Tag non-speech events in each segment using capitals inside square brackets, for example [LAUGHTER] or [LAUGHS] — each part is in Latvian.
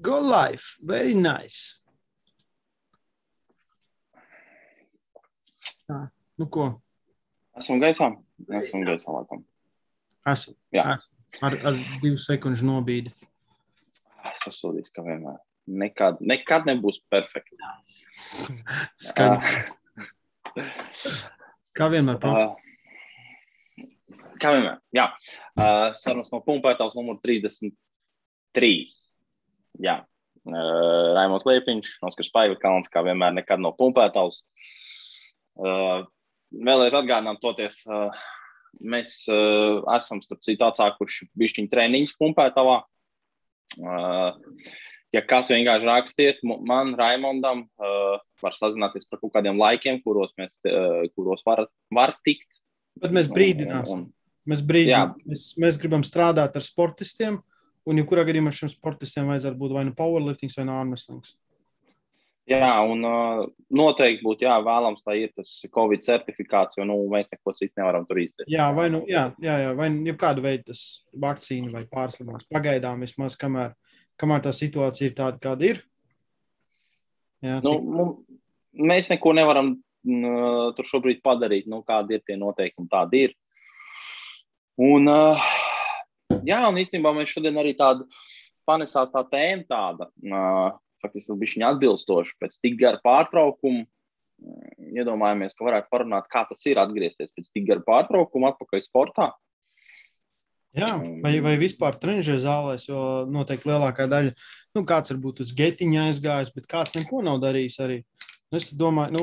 Go live. Very nice. Tā, nu ko? Esam gaisā. Esam gaisā, laikam. Esam. Jā. Esam. Ar, ar divu sekundžu nobīdi. Es esmu sodīts, ka vienmēr. Nekad, nekad nebūs perfekti. [LAUGHS] Skaidrs. [LAUGHS] Kā vienmēr, prof. Uh, kā vienmēr. Jā. Uh, sarunas no pumpētājs numur 33. Jā. Uh, Raimons Liepiņš, Oskars Paivakāns, kā vienmēr, nekad no pumpētājs. Uh, vēlreiz atgādinām, toties, uh, mēs uh, esam, starp citu, atsākuši bišķiņu treniņus pumpētavā. Uh, ja kas vienkārši rakstiet man, Raimondam, uh, var sazināties par kaut kādiem laikiem, kuros, mēs, uh, kuros var, var tikt. Bet mēs brīdināsim. Un, un, Mēs, brīdinām. Mēs, mēs gribam strādāt ar sportistiem, un jebkurā gadījumā šiem sportistiem vajadzētu būt vai nu powerliftings, vai nu armreslings. jā, un uh, noteikti būtu jā, vēlams, lai ir tas Covid certifikāts, jo nu, mēs neko citu nevaram tur izdarīt. Jā, vai nu, jā, jā, jā, vai nu kāda veida tas vakcīna vai pārslimums. Pagaidām vismaz, kamēr, kamēr tā situācija ir tāda, kāda ir. Jā, Nu, tik, nu, mēs neko nevaram n, tur šobrīd padarīt. Nu, kādi ir tie noteikumi, tādi ir. Un, uh, jā, un īstenībā mēs šodien arī tādu panesās tā tēma tāda, faktiski bija viņa atbilstoša pēc tik gara pārtraukuma. Iedomājamies, ka varētu parunāt, kā tas ir atgriezties pēc tik gara pārtraukuma atpakaļ sportā. jā, vai, vai vispār trenižē zālēs, jo noteikti lielākā daļa, nu, kāds varbūt uz getiņa aizgājis, bet kāds neko nav darījis arī. Nu, Es domāju, nu,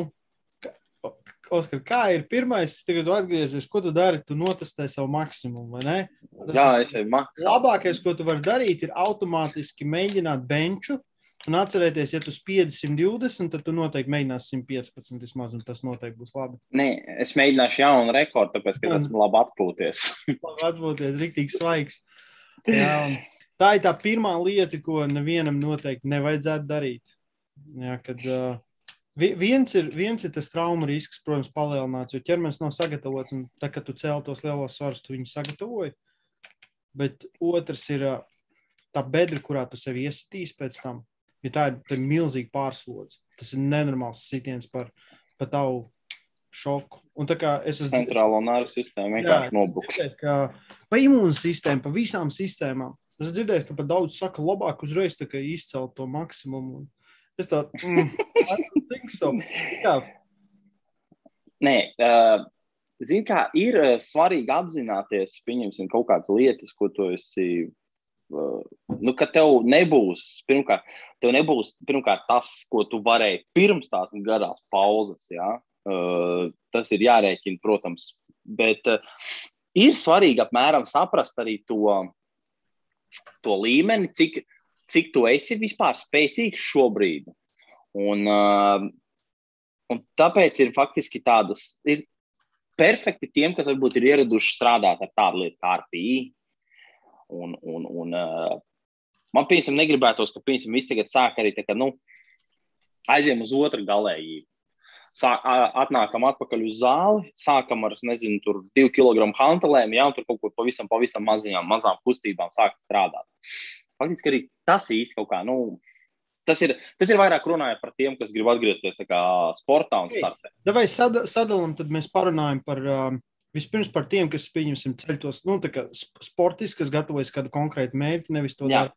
Oskar, kā ir pirmais, tagad atgriezies, ko tu dari? Tu notestē savu maksimumu, vai ne? Tas Jā, es jau maksāju. Labākais, ko tu vari darīt, ir automātiski mēģināt benču. Un atcerieties, ja tu spiedzi 120, tad tu noteikti mēģināsi 115 vismaz, un tas noteikti būs labi. Nē, es mēģināšu jaunu rekordu, tāpēc, ka esmu labi atpūties. [LAUGHS] Labi atbūties, rīktīgi svaigs. Jā, tā ir tā pirmā lieta, ko nevienam noteikti nevajadzētu darīt. Jā, kad, uh, viens, ir, viens ir tas trauma risks, protams, palielināts, jo ķermenis nav sagatavots. Tā, kad tu cēl tos lielos svarus, tu viņus sagatavoji. Bet otrs ir tā bedra, kurā tu sevi iesitīs pēc tam. Ja tā ir, ir milzīga pārslodze. Tas ir nenormāls sitiens par, par tavu šoku. Un tā kā es esmu Centrālo nervu sistēmu vienkārši nobruks. pa imūnsistēmu, pa visām sistēmām. Es dzirdēju, ka pat daudz saka, labāk uzreiz izcelt to maksimumu. Un Es tādu mm, I don't think so. Jā, Nē, uh, zini, kā ir uh, svarīgi apzināties, pieņemsim, kaut kādas lietas, ko tu esi. Uh, nu, ka tev nebūs, pirmkārt, tev nebūs pirmkārt, tas, ko tu varēji pirms tās garās pauzes. Ja? Uh, tas ir jārēķina, protams. Bet uh, ir svarīgi apmēram saprast arī to, to līmeni, cik, cik tu esi vispār spēcīgs šobrīd. Un, uh, Un tāpēc ir faktiski tādas, ir perfekti tiem, kas varbūt ir ieraduši strādāt ar tādu lietu kā RPI. Un, un, un, uh, man, piemēram, negribētos, ka, piemēram, viss tagad sāk arī tā, ka, nu, aizjām uz otru galējību. Sā, atnākam atpakaļ uz zāli, sākam ar, nezinu, tur divu kilogramu hantelēm, jā, un tur kaut kur pavisam, pavisam maziņām, mazām kustībām sākt strādāt. Faktiski arī tas īsti kaut kā, nu, tas ir, tas ir vairāk runājot par tiem, kas grib atgriezties kā sportā un startē. vai sada, sadalām, tad mēs parunājam par um, vispirms par tiem, kas, pieņemsim, ceļ tos, nu, tā kā sp- sportisti, kas gatavojas kādu konkrētu mērķi, nevis to Jā. dara.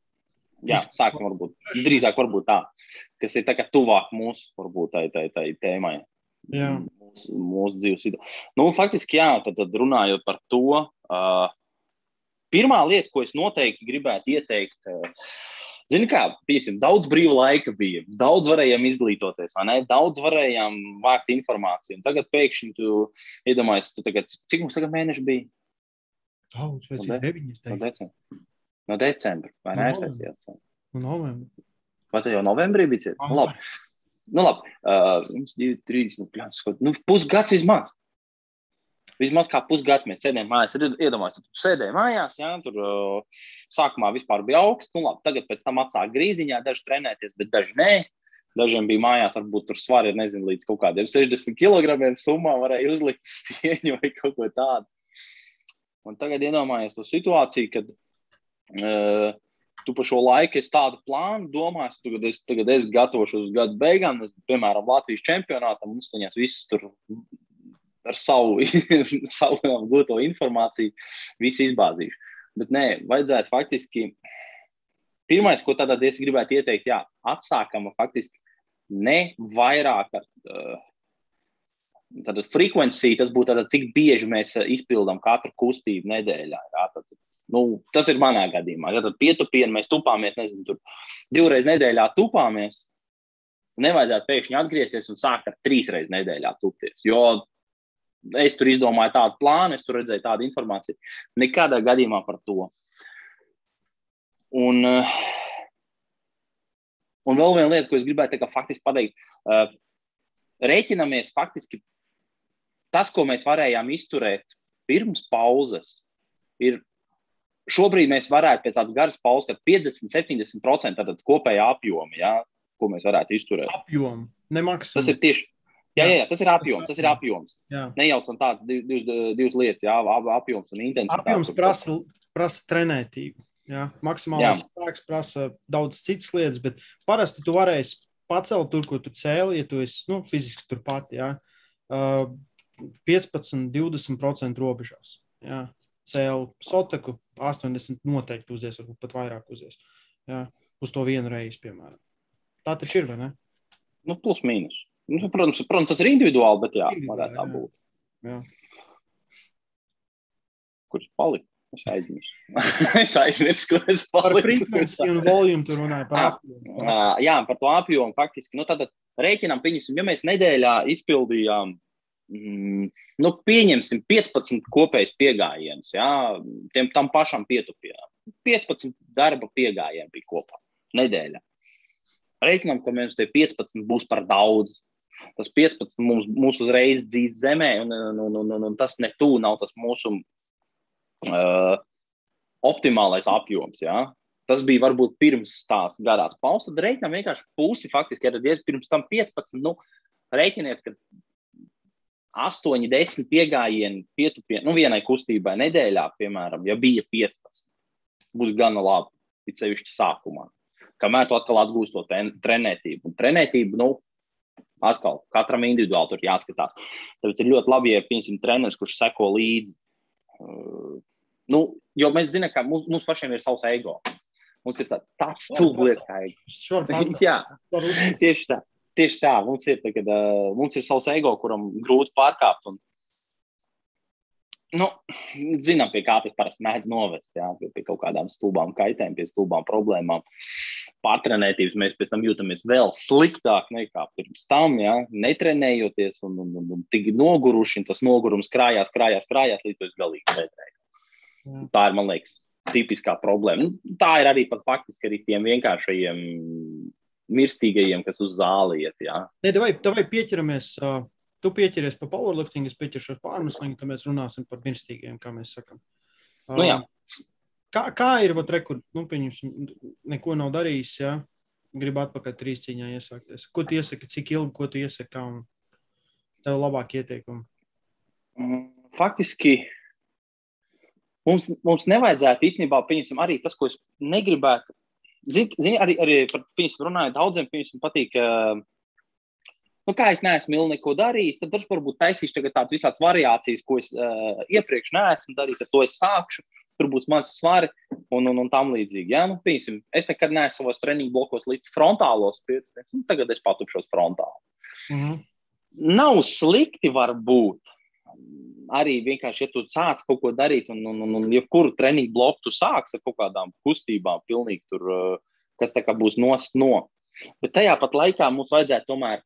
Jā, sāksim varbūt. Drīzāk varbūt tā, kas ir tā kā tuvāk mūsu, varbūt tai, tai, tai tēmai. Jā. Mūsu, mūsu dzīves vidū. Nu, faktiski, jā, tad, tad runājot par to, uh, pirmā lieta, ko es noteikti gribētu ieteikt, uh, Zini, kā, piemēram, daudz brīva laika bija, daudz varējām izglītoties? Daudz varējām vākt informāciju. Un tagad pēkšņi tu iedomājies, tu tagad, cik mums tagad mēneši bija? Daudz, vai cik de- No decembra. No decembra vai No ne? no novembra. Vai tu jau novembrī biji? Ah. Nu, labi. Nu, labi. Uh, viens, divi, trīs, nu, pļāns, nu, pusgads vismaz. Vismaz kā pusgads mēs sēdējām mājās. Iedomājieties, tu sēdēji mājās, jā, tur uh, sākumā vispār bija augsts. Nu, labi, tagad pēc tam atsāk grīziņā, daži trenēties, bet daži nē. Dažiem bija mājās, varbūt tur svari, nezinu, līdz kaut kādiem 60 kg summā varēja uzlikt stieņu [LAUGHS] vai kaut ko tādu. Un tagad iedomājieties to situāciju, kad uh, tu pa šo laiku esi tādu plānu domājis, tagad es, tagad es gatavošos uz gadu beigām, es, piemēram, Latvijas čempionātam, un es viņas visus tur ar savu, [LAUGHS] savu gūto informāciju, visu izbāzīšu. Bet nē, vajadzētu faktiski. Pirmais, ko tādā es gribētu ieteikt, jā, atsākam faktiski ne vairāk ar tādu frekvenciju, tas būtu tāda, cik bieži mēs izpildām katru kustību nedēļā. Jā, tad, nu, tas ir manā gadījumā. Ja tad pietupienu mēs tupāmies, nezinu, tur divreiz nedēļā tupāmies. Nevajadzētu pēkšņi atgriezties un sākt ar trīs reizes nedēļā tupties. Jo es tur izdomāju tādu plānu, es tur redzēju tādu informāciju. Nekādā gadījumā par to. Un, uh, un vēl viena lieta, ko es gribēju faktiski pateikt, uh, rēķinamies faktiski tas, ko mēs varējām izturēt pirms pauzes. Ir šobrīd mēs varētu pēc tādas garas pauzes, kad 50, 70% kopējā apjoma, ja, ko mēs varētu izturēt. Apjomu, nemaksā. Tas ir tieši Jā, jā, jā, tas ir apjoms. Tas ir apjoms. Nejaucam tādas divas, divas lietas, jā, apjoms un intensitāte. Apjoms prasa, prasa trenētību. Jā. Maksimālais spēks prasa daudz citas lietas, bet parasti tu varēsi pacelt tur, ko tu cēli, ja tu esi nu, fiziski turpat. Jā. Uh, 15, 20% robežās. Jā. Cēlu sotaku, 80 noteikti uzies, varbūt pat vairāk uzies. Jā. Uz to vienu reizi, piemēram. Tā taču ir, vai ne? Nu, plus mīnus. Nu, protams, protams, tas ir individuāli, bet jā, varētu tā būt. Jā. Kurš palika? Es aizmirsu. [LAUGHS] es aizmirsu, kur es paliku. Par frekvenciju un volumu tur runāju. Par apjomu. Jā, par to apjomu faktiski. Nu, tad rēķinām, pieņemsim, ja mēs nedēļā izpildījām, mm, nu, pieņemsim 15 kopējs piegājienus, jā, tiem tam pašam pietupījām. 15 darba piegājieni bija kopā nedēļā. Rēķinām, ka mums tie 15 būs par daudz tas 15 mums, mūs uzreiz dzīs zemē, un, un, un, un, un tas ne tuvu nav tas mūsu uh, optimālais apjoms. Ja? Tas bija varbūt pirms tās garās pauzes. Tad reiķinām vienkārši pusi, faktiski, ja tad pirms tam 15, nu, reiķiniet, ka 8, 10 piegājieni pietupieni, nu, vienai kustībai nedēļā, piemēram, ja bija 15, būs gana labi, it sevišķi sākumā. Kamēr tu atkal atgūsi to trenētību. Un trenētību, nu, Atkal, katram individuāli tur jāskatās. Tāpēc ir ļoti labi, ja piemēram, treneris, kurš seko līdzi. Uh, nu, jo mēs zinām, ka mums, mums pašiem ir savs ego. Mums ir tā, tāds stulbs kā ego. [LAUGHS] Jā, tieši tā. Tieši tā, mums ir, tā, kad, uh, mums ir savs ego, kuram grūti pārkāpt. Un, nu, zinām, pie kā tas parasti mēdz novest. Jā, pie, pie kaut kādām stulbām kaitēm, pie stulbām problēmām. Pārtrenētības mēs pēc tam jūtamies vēl sliktāk nekā pirms tam, jā, netrenējoties un, un, un, un tik noguruši. Tas nogurums krājās, krājās, krājās līdz tas galīgi netrējās. Tā ir, man liekas, tipiskā problēma. Nu, tā ir arī pat faktiski arī tiem vienkāršajiem mirstīgajiem, kas uz zāli iet. Jā. Ne, vai, vai pieķeramies uh, tu pieķeries pie powerlifting, es pieķeršos pārmeslingu, tad mēs runāsim par mirstīgiem, kā mēs sakām. Nu, jā. kā, kā ir, vat, rekur, nu, pieņemsim, neko nav darījis, jā, grib atpakaļ trīs cīņā iesākties. Ko tu iesaki, cik ilgi, ko tu iesaki, kā un tev labāk ieteikumi? Mm, faktiski mums, mums nevajadzētu īstenībā, pieņemsim, arī tas, ko es negribētu. Zini, zin, arī, arī par viņu runājot, daudziem pieņemsim, patīk uh, nu, kā es neesmu neko darījis, tad varbūt taisīšu tādas visādas variācijas, ko es uh, iepriekš neesmu darījis, ar to es sākšu. Tur būs mans svari un, un, un tam līdzīgi. Ja? Nu, pīsim, es nekad neesmu savos treniņu blokos līdz frontālos, bet nu, tagad es patupšos frontāli. Mm -hmm. Nav slikti, varbūt. Arī vienkārši, ja tu sāc kaut ko darīt, un, un, un, un jebkuru treniņu bloku tu sāksi ar kaut kādām kustībām, pilnīgi tur, kas tā kā būs nost no. Bet tajā pat laikā mums vajadzētu tomēr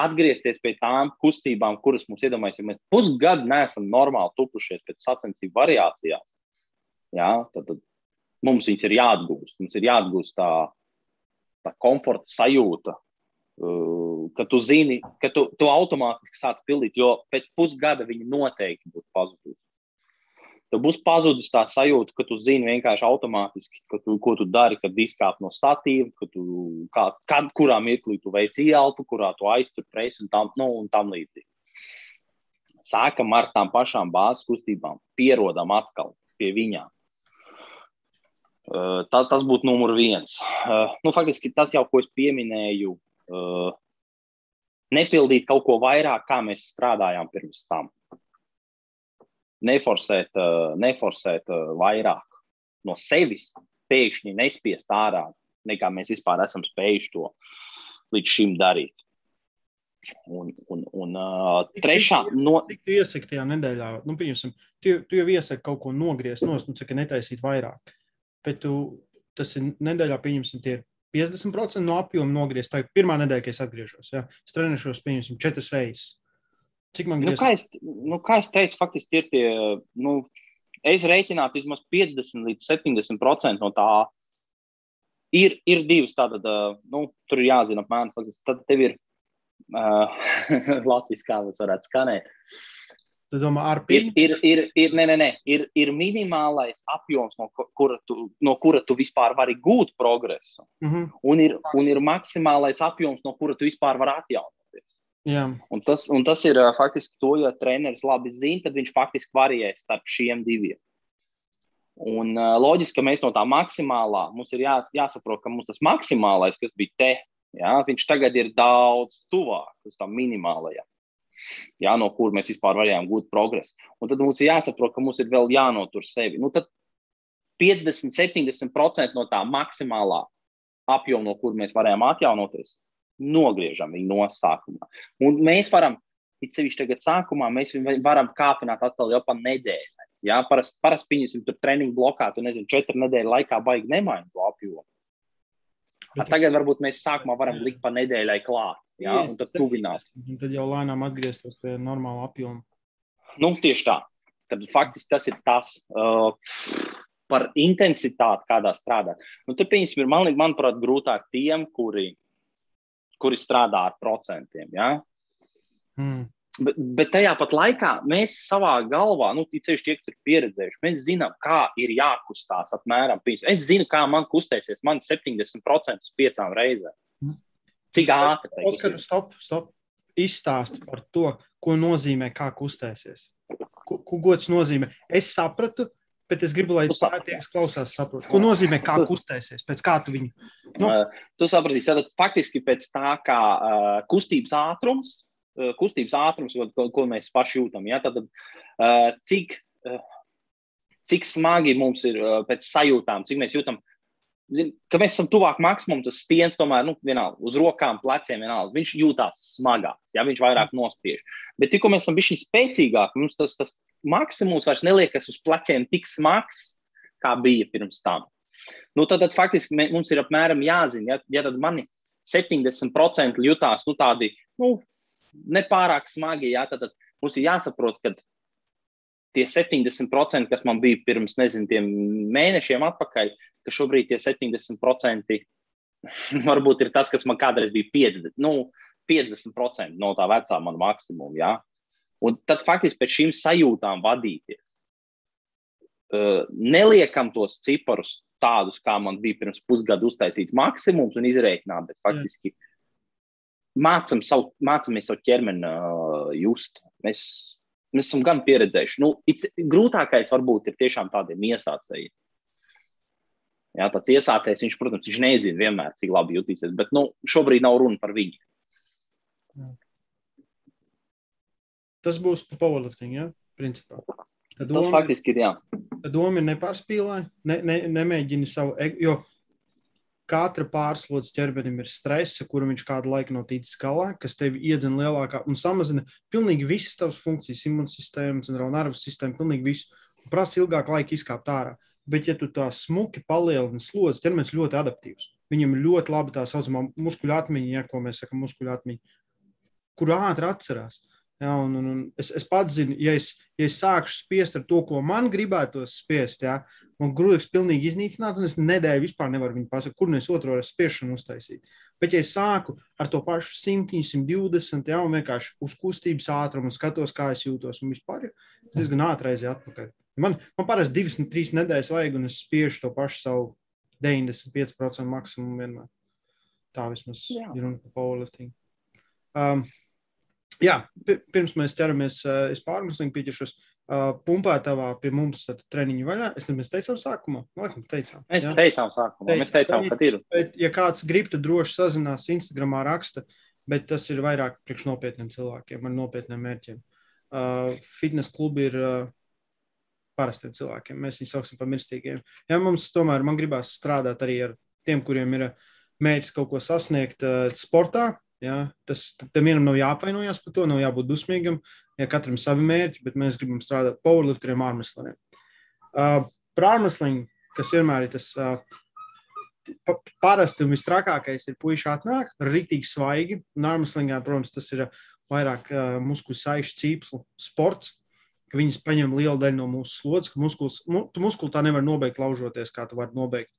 atgriezties pie tām kustībām, kuras mums iedomājas, ja mēs pusgadu neesam normāli tupušies pēc sacensību variācijām. Jā, tad, tad mums viņas ir jāatgūst. Mums ir jāatgūst tā, tā komforta sajūta, uh, ka tu zini, ka tu, tu automātiski sāc pildīt, jo pēc pusgada viņi noteikti būs pazuduši tev būs pazudis tā sajūta, ka tu zini vienkārši automātiski, tu, ko tu dari, kad izkāp no statīva, ka tu, kā, kad, kurā mirklī tu veic ielpu, kurā tu aiztur presi un tam, nu, un tam līdzīgi. Sākam ar tām pašām bāzes kustībām, pierodam atkal pie viņām. Uh, tā, tas būtu numur viens. Uh, nu, faktiski tas jau, ko es pieminēju, uh, nepildīt kaut ko vairāk, kā mēs strādājām pirms tam. Neforsēt, uh, neforsēt uh, vairāk no sevis, pēkšņi nespiest ārā, nekā mēs vispār esam spējuši to līdz šim darīt. Un, un, un uh, trešā no. Cik tu iesaki tajā nedēļā? Nu, pieņemsim, tu, tu jau iesaki kaut ko nogriezt, nos, nu, cik netaisīt vairāk. Bet tu, tas ir nedēļā, pieņemsim, tie ir 50% no apjoma nogriezt. Tā ir pirmā nedēļa, kad es atgriežos. Ja? Es trenēšos, pieņemsim, četras reizes. Cik man gribas? Nu, kā, es, nu, kā es teicu, faktiski ir tie, nu, es rēķinātu vismaz 50 līdz 70% no tā. Ir, ir divas tādas, nu, tur ir jāzina apmēram, tad tev ir uh, [LAUGHS] Latvijas kā tas varētu skanēt. Tu domā, ar pieņu? Ir, ir, ir, ir, ne, ne, ne. ir, ir minimālais apjoms, no kura, tu, no kura tu vispār vari gūt progresu. Mm -hmm. un, ir, un ir maksimālais apjoms, no kura tu vispār vari atjaunoties. Jā. Un tas, un tas ir faktiski to, ja treneris labi zina, tad viņš faktiski variēs starp šiem diviem. Un, loģiski, ka mēs no tā maksimālā, mums ir jā, jāsaprot, ka mums tas maksimālais, kas bija te, jā, viņš tagad ir daudz tuvāk uz tām minimālajām jā, no kur mēs vispār varējām gūt progresu. Un tad mums ir jāsaprot, ka mums ir vēl jānotur sevi. Nu, tad 50, 70% no tā maksimālā apjoma, no kur mēs varējām atjaunoties, nogriežam viņu no sākuma. Un mēs varam, it sevišķi tagad sākumā, mēs varam kāpināt atkal jau pa nedēļu. Jā, parasti, parast, pieņemsim, tur treniņu blokā, tu nezini, četru nedēļu laikā baigi nemaini to apjomu. Bet, tagad varbūt mēs sākumā varam likt pa nedēļai klāt. Jā, un tad tuvinās. Un tad jau lēnām atgriezties pie normāla apjoma. Nu, tieši tā. Tad faktiski tas ir tas uh, par intensitāti, kādā strādāt. Nu, tur, pieņemsim, ir, man, manuprāt, grūtāk tiem, kuri, kuri strādā ar procentiem. Ja? Hmm. Bet, bet tajā pat laikā mēs savā galvā, nu, ceļš tie, kas ir pieredzējuši, mēs zinām, kā ir jākustās apmēram. Es zinu, kā man kustēsies man 70% piecām reizēm. Hmm. Cik ātri? Oskar, stop, stop. Izstāsti par to, ko nozīmē, kā kustēsies. Ko, ko gods nozīmē? Es sapratu, bet es gribu, lai tie, kas klausās, saprotu, ko nozīmē, kā kustēsies, pēc kā tu viņu. Nu? Uh, tu sapratīsi, tad faktiski pēc tā, kā uh, kustības ātrums, uh, kustības ātrums, ko, ko mēs paši jūtam, ja, tad uh, cik, uh, cik smagi mums ir uh, pēc sajūtām, cik mēs jūtam zin, ka mēs esam tuvāk maksimumam, tas stiens tomēr, nu, vienalga, uz rokām, pleciem, vienalga, viņš jūtās smagāks, ja viņš vairāk nospiež. Bet tikko mēs esam bijuši spēcīgāki, mums tas, tas maksimums vairs neliekas uz pleciem tik smags, kā bija pirms tam. Nu, tad, tad faktiski mē, mums ir apmēram jāzina, ja, ja tad mani 70% jutās nu, tādi nu, nepārāk smagi, ja, tad, tad mums ir jāsaprot, ka tie 70%, kas man bija pirms nezinu, mēnešiem atpakaļ, ka šobrīd tie 70% [LAUGHS] varbūt ir tas, kas man kādreiz bija 50, nu, 50% no tā vecā mana maksimuma. Ja? Un tad faktiski pēc šīm sajūtām vadīties. Uh, neliekam tos ciparus tādus, kā man bija pirms pusgada uztaisīts maksimums un izrēķināt, bet faktiski mācam savu, mācamies savu ķermeni uh, just. Mēs Mēs esam gan pieredzējuši. Nu, grūtākais varbūt ir tiešām tādiem iesācējiem. Jā, tāds iesācējs, viņš, protams, viņš nezina vienmēr, cik labi jutīsies, bet nu, šobrīd nav runa par viņu. Tas būs pa powerlifting, ja? Principā. Tad doma, Tas faktiski ir, jā. Doma ir nepārspīlē, ne, ne, nemēģini savu, jo katra pārslodzes ķermenim ir stresa, kuru viņš kādu laiku nav ticis galā, kas tevi iedzina lielākā un samazina pilnīgi visas tavas funkcijas, imūnsistēmas un nervu sistēmu, pilnīgi visu. Prasa ilgāk laika izkāpt ārā. Bet, ja tu tā smuki palielini slodzi, ķermenis ļoti adaptīvs. Viņam ļoti labi tā saucamā muskuļu atmiņa, ja, ko mēs sakām, muskuļu atmiņa, kur ātri atcerās. Ja, un, un, un es, es pats zinu, ja es, ja es sākšu spiest ar to, ko man gribētos spiest, ja, man grūti pilnīgi iznīcināt, un es nedēļu vispār nevaru viņu pasakāt, kur nu es otru reizi spiešanu uztaisīt. Bet, ja es sāku ar to pašu 100, 120, ja, un vienkārši uz kustības ātrumu skatos, kā es jūtos, un vispār ja, es diezgan ātri aiziet atpakaļ. Man, man parasti divas, trīs nedēļas vajag, un es spiežu to pašu savu 95% maksimumu vienmēr. Tā vismaz Jā. ir runa par powerlifting. Um, Jā, pirms mēs ķeramies, es pārmesliņu pieķeršos. Pumpētavā pie mums treniņu vaļā. Es mēs teicām sākumā. Laikam, teicām. Mēs jā? teicām sākumā. Teic, mēs teicām, ka ir. Bet, ja kāds grib, tad droši sazinās Instagramā raksta, bet tas ir vairāk priekš nopietniem cilvēkiem ar nopietniem mērķiem. Fitness klubi ir parastiem cilvēkiem. Mēs viņus saucam par mirstīgiem. Ja mums tomēr man gribās strādāt arī ar tiem, kuriem ir mērķis kaut ko sasniegt sportā. Ja, tas tam vienam nav jāapvainojas par to, nav jābūt dusmīgam. Ja katram ir savi mērķi, bet mēs gribam strādāt powerlifteriem, ārmesliem. Uh, par ārmesliem, kas vienmēr ir tas uh, parasti un visstrakākais, ir puiši atnāk, rītīgi svaigi. Nārmeslingā, protams, tas ir vairāk uh, muskuļu saišu cīpslu sports viņas paņem lielu daļu no mūsu slodzes, ka muskulis, mu, tu muskuli tā nevar nobeigt laužoties, kā tu vari nobeigt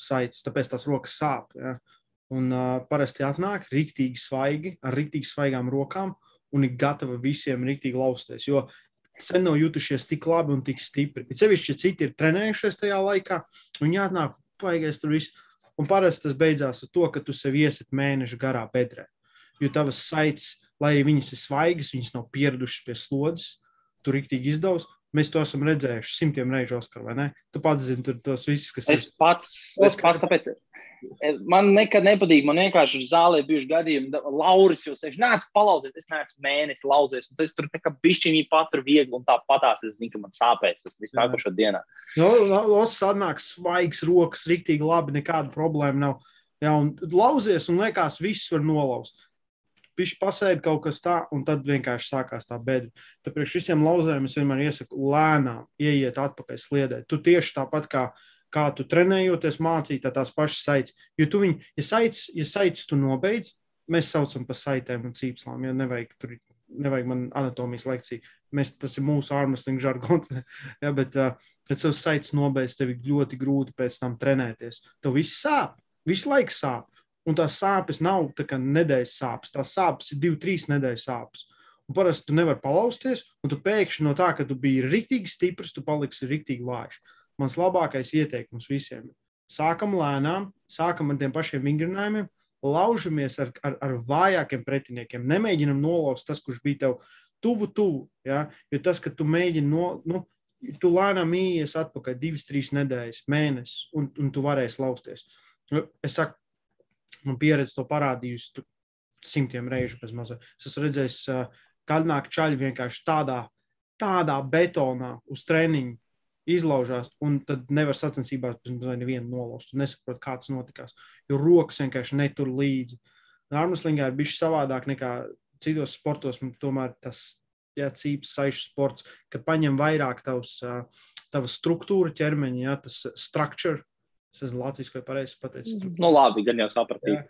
saites, tāpēc tās rokas sāp. Ja? Un uh, parasti atnāk rīktīgi svaigi, ar rīktīgi svaigām rokām un ir gatava visiem rīktīgi lausties. Jo sen nav jutušies tik labi un tik stipri. Ir sevišķi, ja citi ir trenējušies tajā laikā, un jāatnāk paigais tur viss. Un parasti tas beidzās ar to, ka tu sev iesit mēnešu garā bedrē. Jo tavas saites, lai arī viņas ir svaigas, viņas nav pieradušas pie slodzes, tur rīktīgi izdevs. Mēs to esam redzējuši simtiem reižu Oskaru, vai ne? Tu pats zini, tur tos visus, kas es ir. Pats, es pats, tāpēc man nekad nepatīk. Man vienkārši ir zālē bijuši gadījumi, Lauris jau sēž, nāc, palauzies. Es neesmu mēnesi lauzies, un tas tur kā bišķiņi patru viegli, un tā patās es zinu, ka man sāpēs tas viss nākošo dienā. No, Los atnāk svaigs rokas, riktīgi labi, nekāda problēma nav. Jā, un lauzies, un liekas, viss var nolaust pišķi pasēdi kaut kas tā, un tad vienkārši sākās tā bedra. Tāpēc visiem lauzēm es vienmēr iesaku lēnām ieiet atpakaļ sliedē. Tu tieši tāpat kā, kā tu trenējoties, mācīt tās pašas saites. Jo tu viņu, ja saites, ja saites tu nobeidz, mēs saucam par saitēm un cīpslām, jo nevajag tur. Nevajag man anatomijas lekciju. Mēs, tas ir mūsu ārmeslinga žargons. [LAUGHS] ja, bet, uh, kad savs saites nobeidz, tev ir ļoti grūti pēc tam trenēties. Tev viss sāp. Visu laiku sāp. Un tās sāpes nav tā kā nedēļas sāpes. Tās sāpes ir divi, trīs nedēļas sāpes. Un parasti tu nevari palausties, un tu pēkšņi no tā, ka tu biji rīktīgi stiprs, tu paliksi rīktīgi vājš. Mans labākais ieteikums visiem sākam lēnām, sākam ar tiem pašiem vingrinājumiem, laužamies ar, ar, ar vājākiem pretiniekiem. Nemēģinam nolauzt tas, kurš bija tev tuvu, tuvu. Ja? Jo tas, ka tu mēģini no. Nu, Tu lēnām ienāc atpakaļ, divas, trīs nedēļas, mēnesis, un, un tu varēsi lausties. Es saku, man pieredze to parādījusi simtiem reižu bez mazā. Es esmu redzējis, kad nāk čaļi vienkārši tādā, tādā betonā uz treniņu izlaužās, un tad nevar sacensībās bez mazā nevienu nolaust. Tu nesaproti, kā tas notikās, jo rokas vienkārši netur līdzi. Armslingā ir bijis savādāk nekā citos sportos, tomēr tas jā, cīps, saišu sports, kad paņem vairāk tavs, tava struktūra ķermeņa, jā, tas structure, Es esmu Latvijas vai pareizi pateicis. Nu, labi, gan jau sapratīju.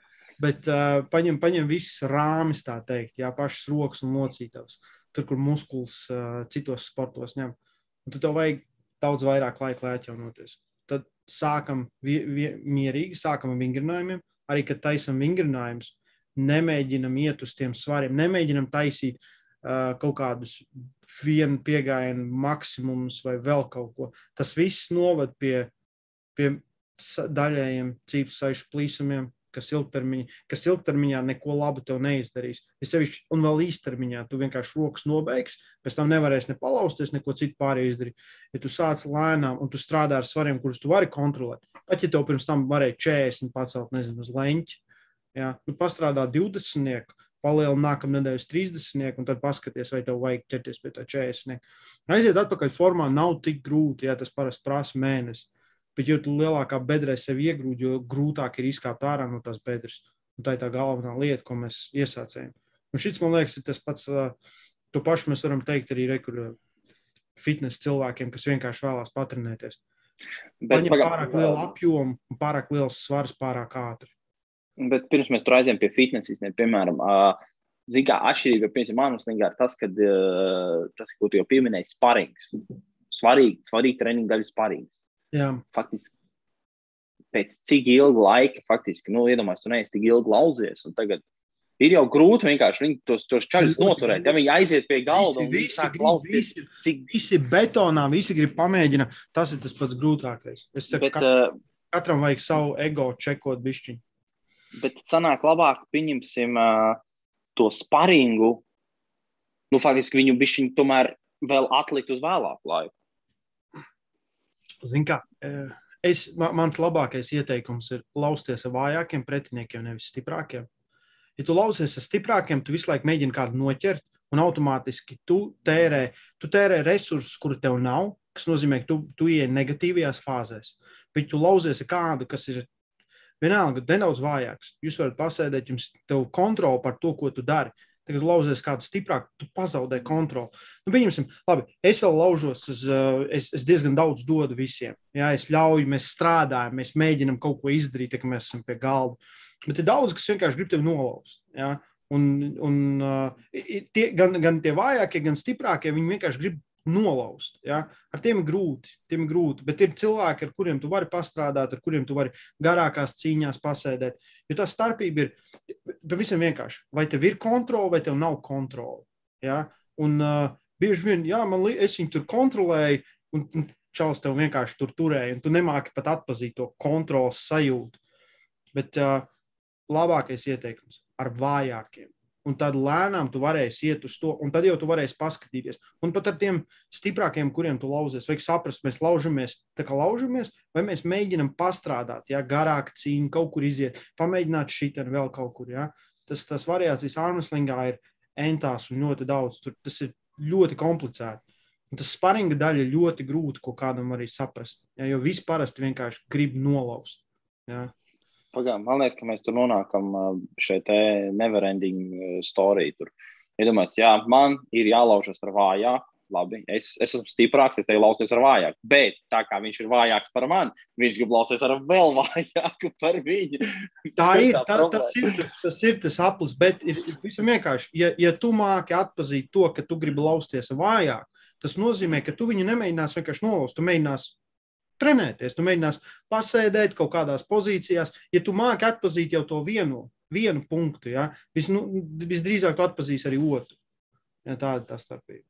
Bet uh, paņem, paņem visas rāmis, tā teikt, jā, pašas rokas un locītavas. Tur, kur muskulis uh, citos sportos ņem. Un tad tev vajag daudz vairāk laika, lai atjaunoties. Tad sākam vie, vie, mierīgi, sākam ar vingrinājumiem. Arī, kad taisam vingrinājumus, nemēģinam iet uz tiem svariem, nemēģinam taisīt uh, kaut kādus vienu piegājienu maksimumus vai vēl kaut ko. Tas viss noved pie, pie daļējiem saišu plīsumiem, kas ilgtermiņā, kas ilgtermiņā neko labu tev neizdarīs. Es sevišķi, un vēl īstermiņā tu vienkārši rokas nobeigsi, pēc tam nevarēsi ne palausties, neko citu pārējo izdarīt. Ja tu sāc lēnām un tu strādā ar svariem, kurus tu vari kontrolēt, pat ja tev pirms tam varēja 40 pacelt, nezinu, uz leņķi, ja, nu pastrādā 20. Palielina nākamā nedēļa uz 30, un tad paskaties, vai tev vajag ķerties pie tā 40. Aiziet atpakaļ formā nav tik grūti, ja tas parasti prasa mēnesi. Bet, jo lielākā bedrē sev iegrūž, jo grūtāk ir izkāpt ārā no tās bedres. Un tā ir tā galvenā lieta, ko mēs iesācējam. Un šis, man liekas, ir tas pats, to pašu mēs varam teikt arī rekurā fitnes cilvēkiem, kas vienkārši vēlās patrenēties. Bet Paņem paga... pārāk lielu apjomu un pārāk liels svars pārāk ātri. Bet pirms mēs tur aizējām pie fitnesiem, piemēram, zināmā kā atšķirība, piemēram, līnijā ir tas, ka tas, ko tu jau pieminēji, sparings. Svarīgi, svarīgi treniņu daļa sparings. Jā. Faktiski pēc cik ilga laika, faktiski, nu, iedomājieties, tu neesi tik ilgi lauzies. Tagad ir jau grūti vienkārši tos, tos čaļus noturēt. Ja viņi aiziet pie galda un visi, visi, grib, visi, cik... visi betonā, visi grib pamēģināt, tas ir tas pats grūtākais. Es saku, bet, katram, katram vajag savu ego čekot bišķiņu. Bet sanāk labāk, pieņemsim uh, to sparingu nu, faktiski viņu bišķiņu tomēr vēl atlikt uz vēlāku laiku. Zin kā, es, man, mans labākais ieteikums ir lausties ar vājākiem pretiniekiem, nevis stiprākiem. Ja tu lausies ar stiprākiem, tu visu laiku mēģini kādu noķert, un automātiski tu tērē, tu tērē resursus, kuri tev nav, kas nozīmē, ka tu, tu ieej negatīvajās fāzēs. Bet tu lauzies ar kādu, kas ir vienalga nedaudz vājāks. Jūs varat pasēdēt, jums ir kontrole par to, ko tu dari. Tagad lauzies kādu stiprāku, tu pazaudē kontroli. Nu, pieņemsim, labi, es vēl laužos, es, eh, es, es diezgan daudz dodu visiem. Jā, es ļauju, mēs strādājam, mēs mēģinam kaut ko izdarīt, ja mēs esam pie galda. Bet ir daudz, kas vienkārši grib tevi nolauzt. Jā? Un, un uh, tie, gan, gan tie vājākie, gan stiprākie, viņi vienkārši grib nolauzt. Ja? Ar tiem ir grūti, tiem ir grūti, bet ir cilvēki, ar kuriem tu vari pastrādāt, ar kuriem tu vari garākās cīņās pasēdēt. Jo tā starpība ir pavisam vienkārši. Vai tev ir kontrole, vai tev nav kontrole. Ja? Un uh, bieži vien, jā, man liekas, es viņu tur kontrolēju, un, un čels tev vienkārši tur turēja, un tu nemāki pat atpazīt to kontrolas sajūtu. Bet uh, labākais ieteikums ar vājākiem un tad lēnām tu varēsi iet uz to, un tad jau tu varēsi paskatīties. Un pat ar tiem stiprākiem, kuriem tu lauzies, vajag saprast, mēs laužamies, tā kā laužamies, vai mēs mēģinam pastrādāt, ja garāk cīņa, kaut kur iziet, pamēģināt šitien vēl kaut kur. Ja? Tas, tas variācijas armslingā ir entās un ļoti daudz. Tur tas ir ļoti komplicēti. Un tas sparinga daļa ļoti grūti, ko kādam arī saprast. Ja? Jo viss parasti vienkārši grib nolauzt. Ja? Pagām, man liekas, ka mēs tur nonākam šeit neverending story. Tur. Iedomājieties, jā, man ir jālaužas ar vājāku. Labi, es, es esmu stiprāks, es tevi lausos ar vājāku. Bet tā kā viņš ir vājāks par mani, viņš grib lausties ar vēl [LAUGHS] vājāku par viņu. Tā ir, tā, tas, ir tas, tas ir tas aplis, bet ir visam vienkārši. Ja, ja tu māki atpazīt to, ka tu gribi lausties ar vājāku, tas nozīmē, ka tu viņu nemēģinās vienkārši nolaust, tu mēģinās trenēties, tu mēģinās pasēdēt kaut kādās pozīcijās. Ja tu māki atpazīt jau to vienu, vienu punktu, ja, vis, nu, visdrīzāk tu atpazīsi arī otru. Ja, tāda ir tā starpība.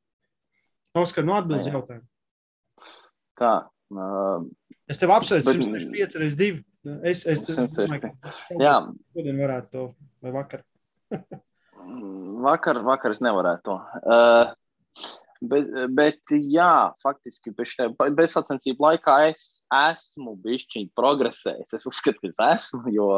Oskar, nu atbildes jautājumu. Tā. Uh, es tev apsveicu 105 reizes 2. Es, es, es domāju, ka šodien varētu to, vai vakar. [LAUGHS] vakar, vakar es nevarētu to. Uh, Bet, bet jā, faktiski bezsacensību laikā es esmu bijis progresējis. Es uzskatu, ka es esmu, jo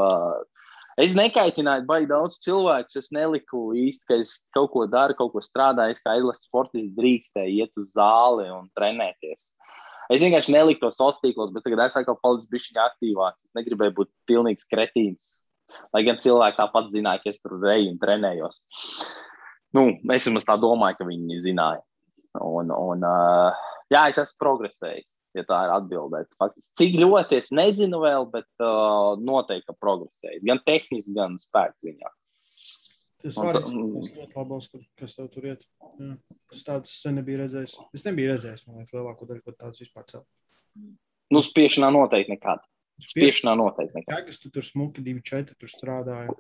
es nekaitināju baigi daudz cilvēku. Es neliku īsti, ka es kaut ko daru, kaut ko strādāju. Es kā izlases sportists drīkstēju iet uz zāli un trenēties. Es vienkārši neliku to sociālos tīklos, bet tagad es atkal palicu bišķiņā aktīvāks. Es negribēju būt pilnīgs kretīns. Lai gan cilvēki tāpat zināja, ka es tur reju un trenējos. Nu, es vismaz tā domāju, ka viņi zināja. Un, un, uh, jā, es esmu progresējis, ja tā ir atbildēt. Faktiski, cik ļoti es nezinu vēl, bet uh, noteikti progresējis. Gan tehniski, gan spēku ziņā. Tas var būt ļoti labs, kas tev tur iet. Jā. Es tādus sen nebiju redzējis. Es nebiju redzējis, man liekas, lielāko daļu, ko tāds vispār celt. Nu, spiešanā noteikti nekāda. Spiešanā noteikti nekāda. Kādas tu tur smuki, divi četri tur strādāja.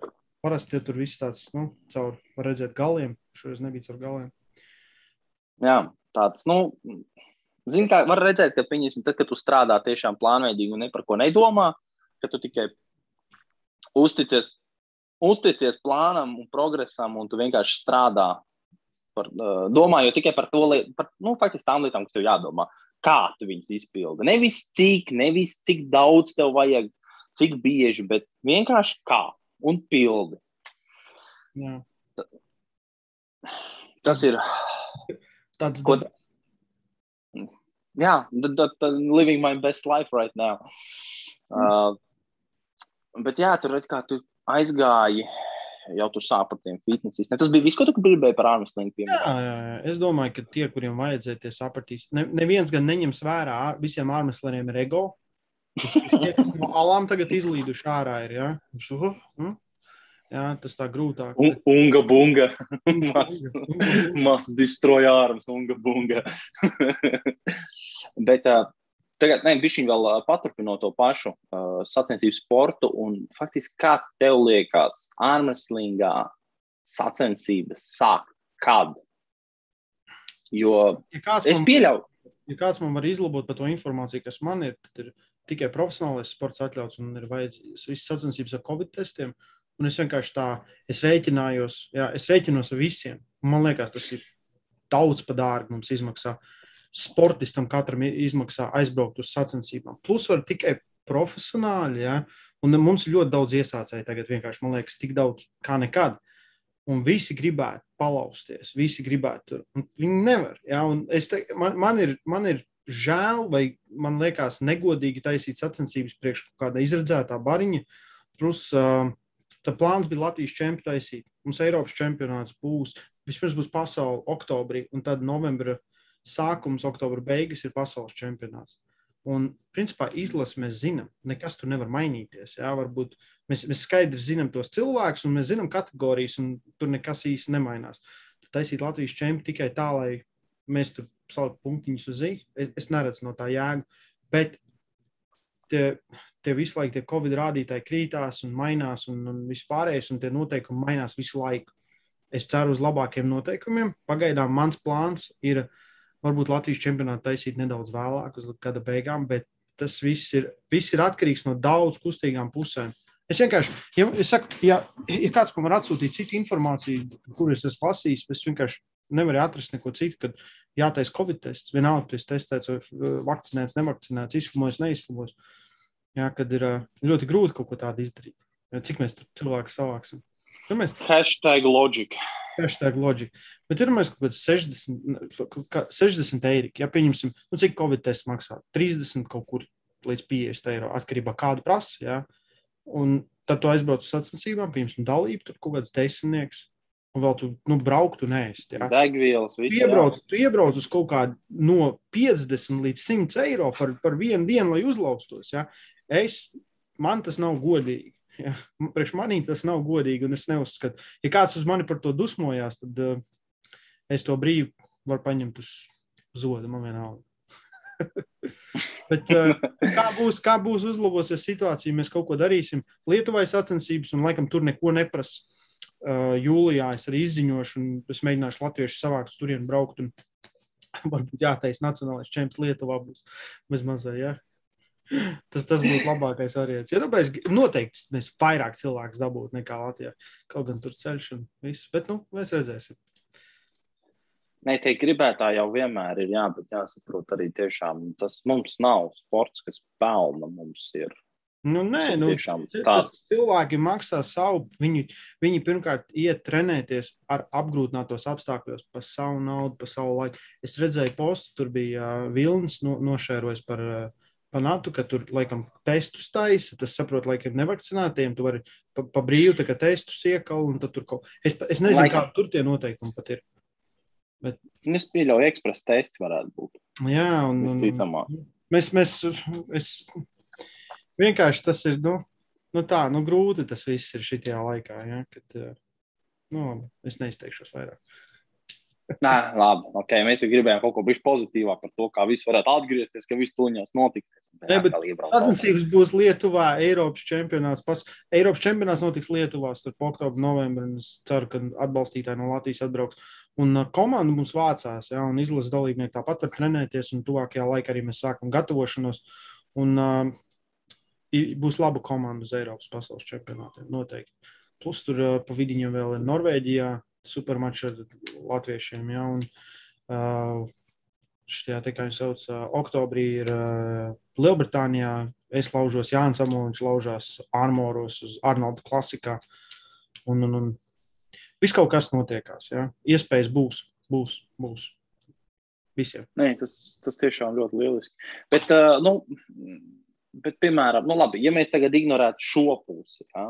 Parasti tur viss tāds, nu, caur, var redzēt galiem. Šoreiz nebija caur galiem. Jā, tāds, nu, zini, kā var redzēt, ka viņi, tad, kad tu strādā tiešām plānveidīgi un ne par ko nedomā, ka tu tikai uzticies, uzticies plānam un progresam, un tu vienkārši strādā, par, domājot tikai par to, par, nu, faktiski tām lietām, kas tev jādomā, kā tu viņus izpildi. Nevis cik, nevis cik daudz tev vajag, cik bieži, bet vienkārši kā un pildi. Jā. Tas ir Tāds Ko... Jā, that, that, that living my best life right now. Mm. Uh, bet jā, tur kā tu aizgāji, jau tur sāp par tiem fitnesiem. Tas bija viss, ko tu gribēji par ārmeslīnu. Jā, jā, jā, es domāju, ka tie, kuriem vajadzēja, tie sapratīs. Ne, neviens gan neņems vērā, visiem ārmeslīniem ir ego. Tas, tie, kas no alām tagad izlīduši ārā, ir. Ja? Šo, hm? Jā, tas tā grūtāk. Un, [LAUGHS] unga bunga. Mas destroja ārmas, unga bunga. [LAUGHS] Bet tagad, nē, bišķiņ vēl paturpinot to pašu uh, sacensību sportu. Un faktiski, kā tev liekas, ārmeslīgā sacensības sāk kad? Jo ja es pieļauju. Ja kāds man var izlabot par to informāciju, kas man ir, tad ir tikai profesionālais sports atļauts un ir vajadzīgs visas sacensības ar covid testiem. Uh, Un es vienkārši tā, es rēķinājos, jā, es rēķinos ar visiem. Man liekas, tas ir daudz par dārgu mums izmaksā. Sportistam katram izmaksā aizbraukt uz sacensībām. Plus var tikai profesionāļi, ja? un mums ir ļoti daudz iesācēju tagad vienkārši, man liekas, tik daudz kā nekad. Un visi gribētu palausties, visi gribētu. Viņi nevar. Ja? Un te, man, man, ir, man ir žēl, vai man liekas, negodīgi taisīt sacensības priekš kāda izredzētā bariņa. Plus, uh, tā plāns bija Latvijas čempionu taisīt. Mums Eiropas čempionāts būs. Vispirms būs pasaule oktobrī, un tad novembra sākums, oktobra beigas ir pasaules čempionāts. Un, principā, izlasi mēs zinām, nekas tur nevar mainīties. Jā, varbūt mēs, mēs skaidri zinām tos cilvēkus, un mēs zinām kategorijas, un tur nekas īsti nemainās. Tad taisīt Latvijas čempionu tikai tā, lai mēs tur saliktu punktiņus uz zīmes. Es, es neredzu no tā jēgu. Bet tie, tie visu laiku tie Covid rādītāji krītās un mainās, un, un vispārējais, un tie noteikumi mainās visu laiku. Es ceru uz labākiem noteikumiem. Pagaidām mans plāns ir varbūt Latvijas čempionātu taisīt nedaudz vēlāk, uz gada beigām, bet tas viss ir, viss ir atkarīgs no daudz kustīgām pusēm. Es vienkārši, ja, es saku, ja, ja kāds man var atsūtīt citu informāciju, kuras es lasīju, es vienkārši nevaru atrast neko citu, kad jātaisa Covid tests. Vienalga, tu esi testēts, vai vakcinēts, nevakcinēts, izslimojis, neizslimojis. Jā, kad ir ļoti grūti kaut ko tādu izdarīt. Cik mēs cilvēku savāksim? Mēs... Hashtag loģika. Hashtag loģika. Bet ir mēs kaut kāds 60, 60 eiro. Ja pieņemsim, nu, cik Covid tests maksā? 30 kaut kur līdz 50 eiro atkarībā no kāda prasa. Ja? Un tad tu aizbrauc uz sacensībām, pieņemsim dalību, tur kaut kāds desmitnieks un vēl tu nu, brauktu un ēst. Ja? Degvielas, viss. Tu iebrauc, tu iebrauc uz kaut kādu no 50 līdz 100 eiro par, par vienu dienu, lai uzlaustos. Ja? Es, man tas nav godīgi. Ja? Priekš manī tas nav godīgi, un es neuzskatu, ja kāds uz mani par to dusmojās, tad uh, es to brīvi varu paņemt uz zodu. Man vienalga. [LAUGHS] Bet, uh, kā, būs, kā būs uzlabosies situācija, mēs kaut ko darīsim. Lietuvai sacensības, un laikam tur neko neprasa uh, jūlijā es arī izziņošu, un es mēģināšu latviešu savākt uz turieni braukt. Un, [LAUGHS] varbūt jātaisa nacionālais čempions Lietuvā būs bez mazā. Ja? Tas, tas būtu labākais variants. Ja, mēs, noteikti mēs vairāk cilvēku dabūtu nekā Latvijā. Kaut gan tur ceļš un viss. Bet nu, mēs redzēsim. Nē, tie gribētāji jau vienmēr ir, jā, bet jāsaprot arī tiešām, tas mums nav sports, kas pelna. Mums ir Nu, nē, nu, tas cilvēki maksā savu. Viņi, viņi pirmkārt iet trenēties ar apgrūtinātos apstākļos, par savu naudu, par savu laiku. Es redzēju, postu tur bija uh, Vilnis no, nošērojis par, uh, par NATO, ka tur laikam testus taisa. Tas saprot, laikam nevakcinētiem. Tu vari pa, pa brīvu testus iekal un tad tur kaut. Es, es nezinu, laikam. kā tur tie noteikumi pat ir. Bet... Es pieļauju, ekspresa testi varētu būt. Jā, un, un mēs, mēs, es, vienkārši tas ir nu, nu tā, nu, grūti tas viss ir šajā laikā. Ja, kad, nu, es neizteikšos vairāk. Nē, labi. Okay. Mēs gribējām kaut ko bijuši pozitīvāk par to, kā viss varētu atgriezties, ka viss tuņās notiks. Nē, bet sacensības būs Lietuvā, Eiropas čempionāts. Pas, Eiropas čempionāts notiks Lietuvā starp oktobru, novembru. Es ceru, ka atbalstītāji no Latvijas atbrauks. Un uh, komanda mums vācās, ja, un izlases dalībnieki tāpat var trenēties, un tuvākajā laikā arī mēs sākam gatavošanos. Un, uh, būs laba komanda uz Eiropas pasaules čempionātiem. Noteikti. Plus tur uh, pa vidiņam vēl ir Norvēģijā supermačs ar latviešiem. Ja, un, uh, Šajā tā kā viņš sauc, uh, oktobrī ir uh, Lielbritānijā. Es laužos Jānis Amoliņš, laužās Armoros uz Arnolda klasikā. Un, un, un viss kaut kas notiekās. Ja? Iespējas būs, būs, būs. Visiem. Nē, tas, tas tiešām ļoti lieliski. Bet, uh, nu, bet, piemēram, nu, labi, ja mēs tagad ignorētu šo pusi, ja,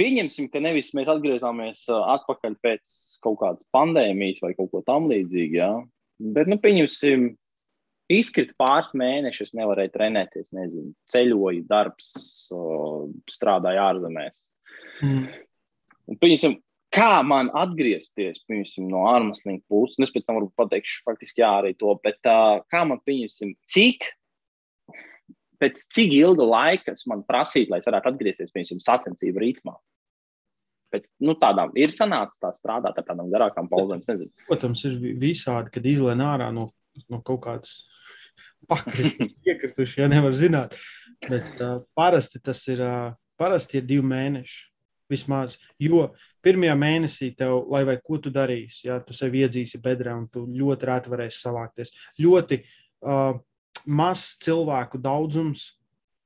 pieņemsim, ka nevis mēs atgriezāmies atpakaļ pēc kaut kādas pandēmijas vai kaut ko tamlīdzīga, ja, bet, nu, pieņemsim, izkrita pāris mēnešus, nevarēja trenēties, nezinu, ceļoja, darbs, strādāja ārzemēs. Mm. Un, pieņemsim, kā man atgriezties piemēram, no ārmaslinga puses, un es pēc tam varu pateikt, faktiski jā, arī to, bet uh, kā man pieņemsim, cik pēc cik ilga laika man prasīt, lai es varētu atgriezties pie viņiem sacensību ritmā? Pēc nu, tādām ir sanācis tā strādāt ar tādām garākām pauzēm. Protams, ir visādi, kad izlēn ārā no, no kaut kādas [LAUGHS] iekrituši, ja nevar zināt. Bet uh, parasti tas ir, uh, parasti ir divi mēneši. Vismaz. Jo pirmajā mēnesī tev, lai vai ko tu darīsi, ja tu sev iedzīsi bedrē un tu ļoti rēti varēsi savākties. Ļoti uh, mazs cilvēku daudzums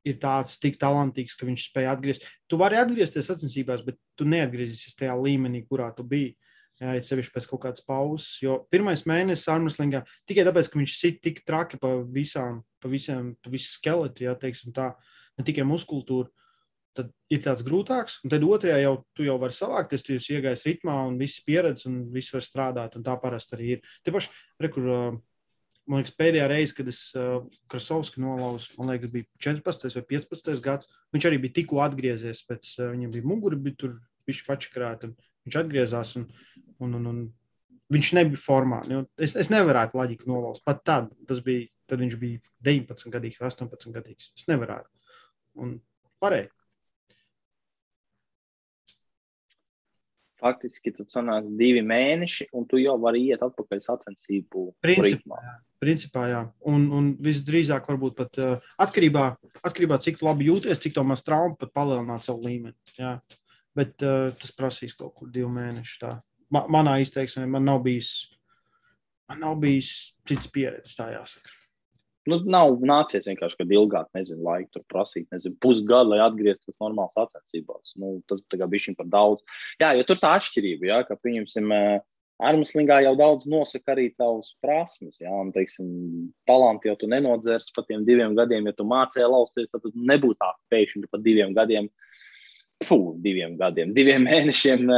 ir tāds tik talantīgs, ka viņš spēj atgriezties. Tu vari atgriezties sacensībās, bet tu neatgriezīsies tajā līmenī, kurā tu biji. Jā, ir sevišķi pēc kaut kādas pauzes. Jo pirmais mēnesis armslingā tikai tāpēc, ka viņš sit tik traki pa visām, pa visiem, pa visu skeletu, jā, teiksim tā, ne tikai muskultūru tad ir tāds grūtāks. Un tad otrajā jau tu jau vari savākties, tu jau iegājies ritmā un viss pieredzi un viss var strādāt. Un tā parasti arī ir. Te paši, re, kur, man liekas, pēdējā reize, kad es uh, Krasovski nolauzu, man liekas, bija 14 vai 15 gads. Viņš arī bija tikko atgriezies pēc, uh, viņam bija mugura, bija tur viņš pačakrāt, un viņš atgriezās. Un, un, un, un, viņš nebija formā. Es, es nevarētu loģiku nolauzt. Pat tad, bija, tad viņš bija 19 gadīgs, 18 gadīgs. Es nevarētu. Un varēju. faktiski tad sanāk divi mēneši, un tu jau vari iet atpakaļ sacensību principā. Principā, jā. Un, un visdrīzāk, varbūt pat uh, atkarībā, atkarībā cik labi jūties, cik to maz traumu, pat palielināt savu līmeni. Jā. Bet uh, tas prasīs kaut kur divu mēnešu. Tā. Ma, manā izteiksmē man nav bijis, man nav bijis cits pieredzes, tā jāsaka. Nu, nav nācies vienkārši, kad ilgāk, nezinu, laiku tur prasīt, nezinu, pusgadu, lai atgrieztos normālās sacensībās. Nu, tas bija bišķiņ par daudz. Jā, jo tur tā atšķirība, jā, ka, pieņemsim, Armslingā jau daudz nosaka arī tavas prasmes, jā, un, teiksim, talanti jau tu nenodzers par tiem diviem gadiem, ja tu mācēji lausties, tad nebūs tā pēkšņi par diviem gadiem, fu, diviem gadiem, diviem [LAUGHS] mēnešiem.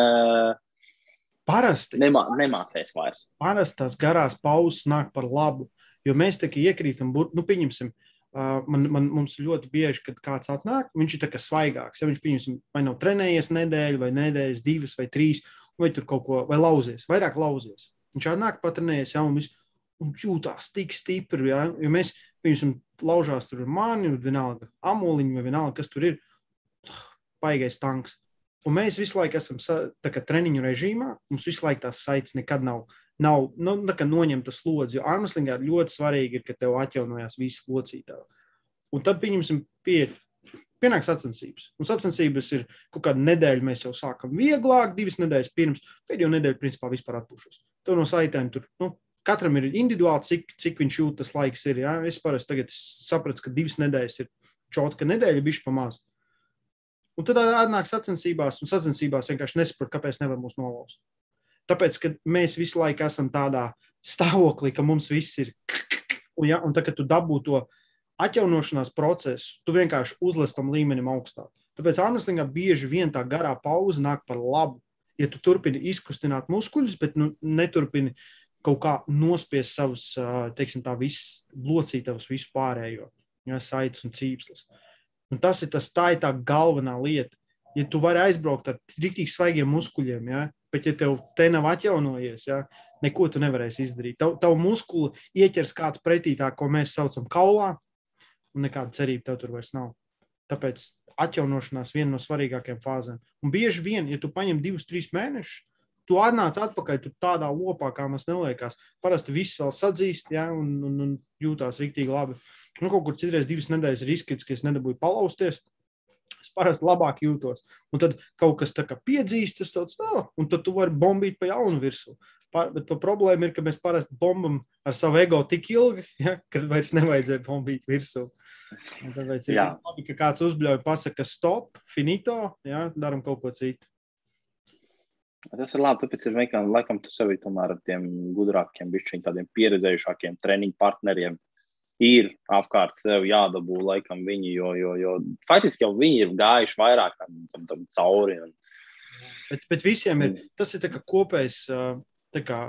Parasti. Nemā, nemācēs vairs. Parasti tās garās pauzes nāk par labu. Jo mēs tā kā iekrītam, nu, pieņemsim, man, man, mums ļoti bieži, kad kāds atnāk, viņš ir tā kā svaigāks. Ja viņš, pieņemsim, vai nav trenējies nedēļu, vai nedēļas, divas vai trīs, vai tur kaut ko, vai lauzies, vairāk lauzies. Viņš atnāk, patrenējies, ja, un, un jūtās tik stipri, ja, jo mēs, pieņemsim, laužās tur mani, vienalga amoliņu, vai vienalga, kas tur ir, paigais tanks. Un mēs visu laiku esam kā treniņu režīmā, mums visu laiku tās saites nekad nav nav nu, noņemta slodze. Jo armslingā ļoti svarīgi ir, ka tev atjaunojās visi locītāji. Un tad, pieņemsim, pie, pienāks sacensības. Un sacensības ir kaut kāda nedēļa, mēs jau sākam vieglāk, divas nedēļas pirms, pēdējo nedēļu, principā, vispār atpūšos. Tev no saitēm tur, nu, katram ir individuāli, cik, cik viņš jūt, tas laiks ir. Ja? Es parasti tagad sapratu, ka divas nedēļas ir čotka nedēļa, bišķi pamāz. Un tad atnāk sacensībās, un sacensībās vienkārši nesaprot, kāpēc nevar mūs nolauzt. Tāpēc, ka mēs visu laiku esam tādā stāvoklī, ka mums viss ir. Un, ja, un tad, kad tu dabū to atjaunošanās procesu, tu vienkārši uzliec tam līmenim augstāk. Tāpēc Armstrongā bieži vien tā garā pauze nāk par labu. Ja tu turpini izkustināt muskuļus, bet nu, neturpini kaut kā nospiest savus, teiksim, tā visas locītavas, visu pārējo, ja, saites un cīpslas. Un tas ir tas, tā ir tā galvenā lieta. Ja tu vari aizbraukt ar rīktīgi svaigiem muskuļiem, ja, Bet, ja tev te nav atjaunojies, ja, neko tu nevarēsi izdarīt. Tavu tav muskuli ieķers kāds pretī tā, ko mēs saucam kaulā, un nekāda cerība tev tur vairs nav. Tāpēc atjaunošanās viena no svarīgākajām fāzēm. Un bieži vien, ja tu paņem divus, trīs mēnešus, tu atnāc atpakaļ tu tādā lopā, kā mums neliekās. Parasti viss vēl sadzīst, ja, un, un, un jūtās rīktīgi labi. Nu, kaut kur citreiz divas nedēļas ir izskats, ka es nedabūju palausties parasti labāk jūtos. Un tad kaut kas tā kā piedzīst, tas tāds, oh, un tad tu vari bombīt pa jaunu virsmu. Bet pa problēma ir, ka mēs parasti bombam ar savu ego tik ilgi, [LAUGHS] ja, ka vairs nevajadzēja bombīt virsū. Tāpēc ir Jā. labi, ka kāds uzbļauj, pasaka, stop, finito, ja, daram kaut ko citu. Tas ir labi, tāpēc ir vienkārši, laikam, tu sevi tomēr ar tiem gudrākiem, bišķiņ tādiem pieredzējušākiem treniņu partneriem ir apkārt sev jādabū laikam viņi, jo, jo, jo faktiski jau viņi ir gājuši vairāk tam, tam, tam cauri. Un... Bet, bet visiem ir tas ir kopējs kā,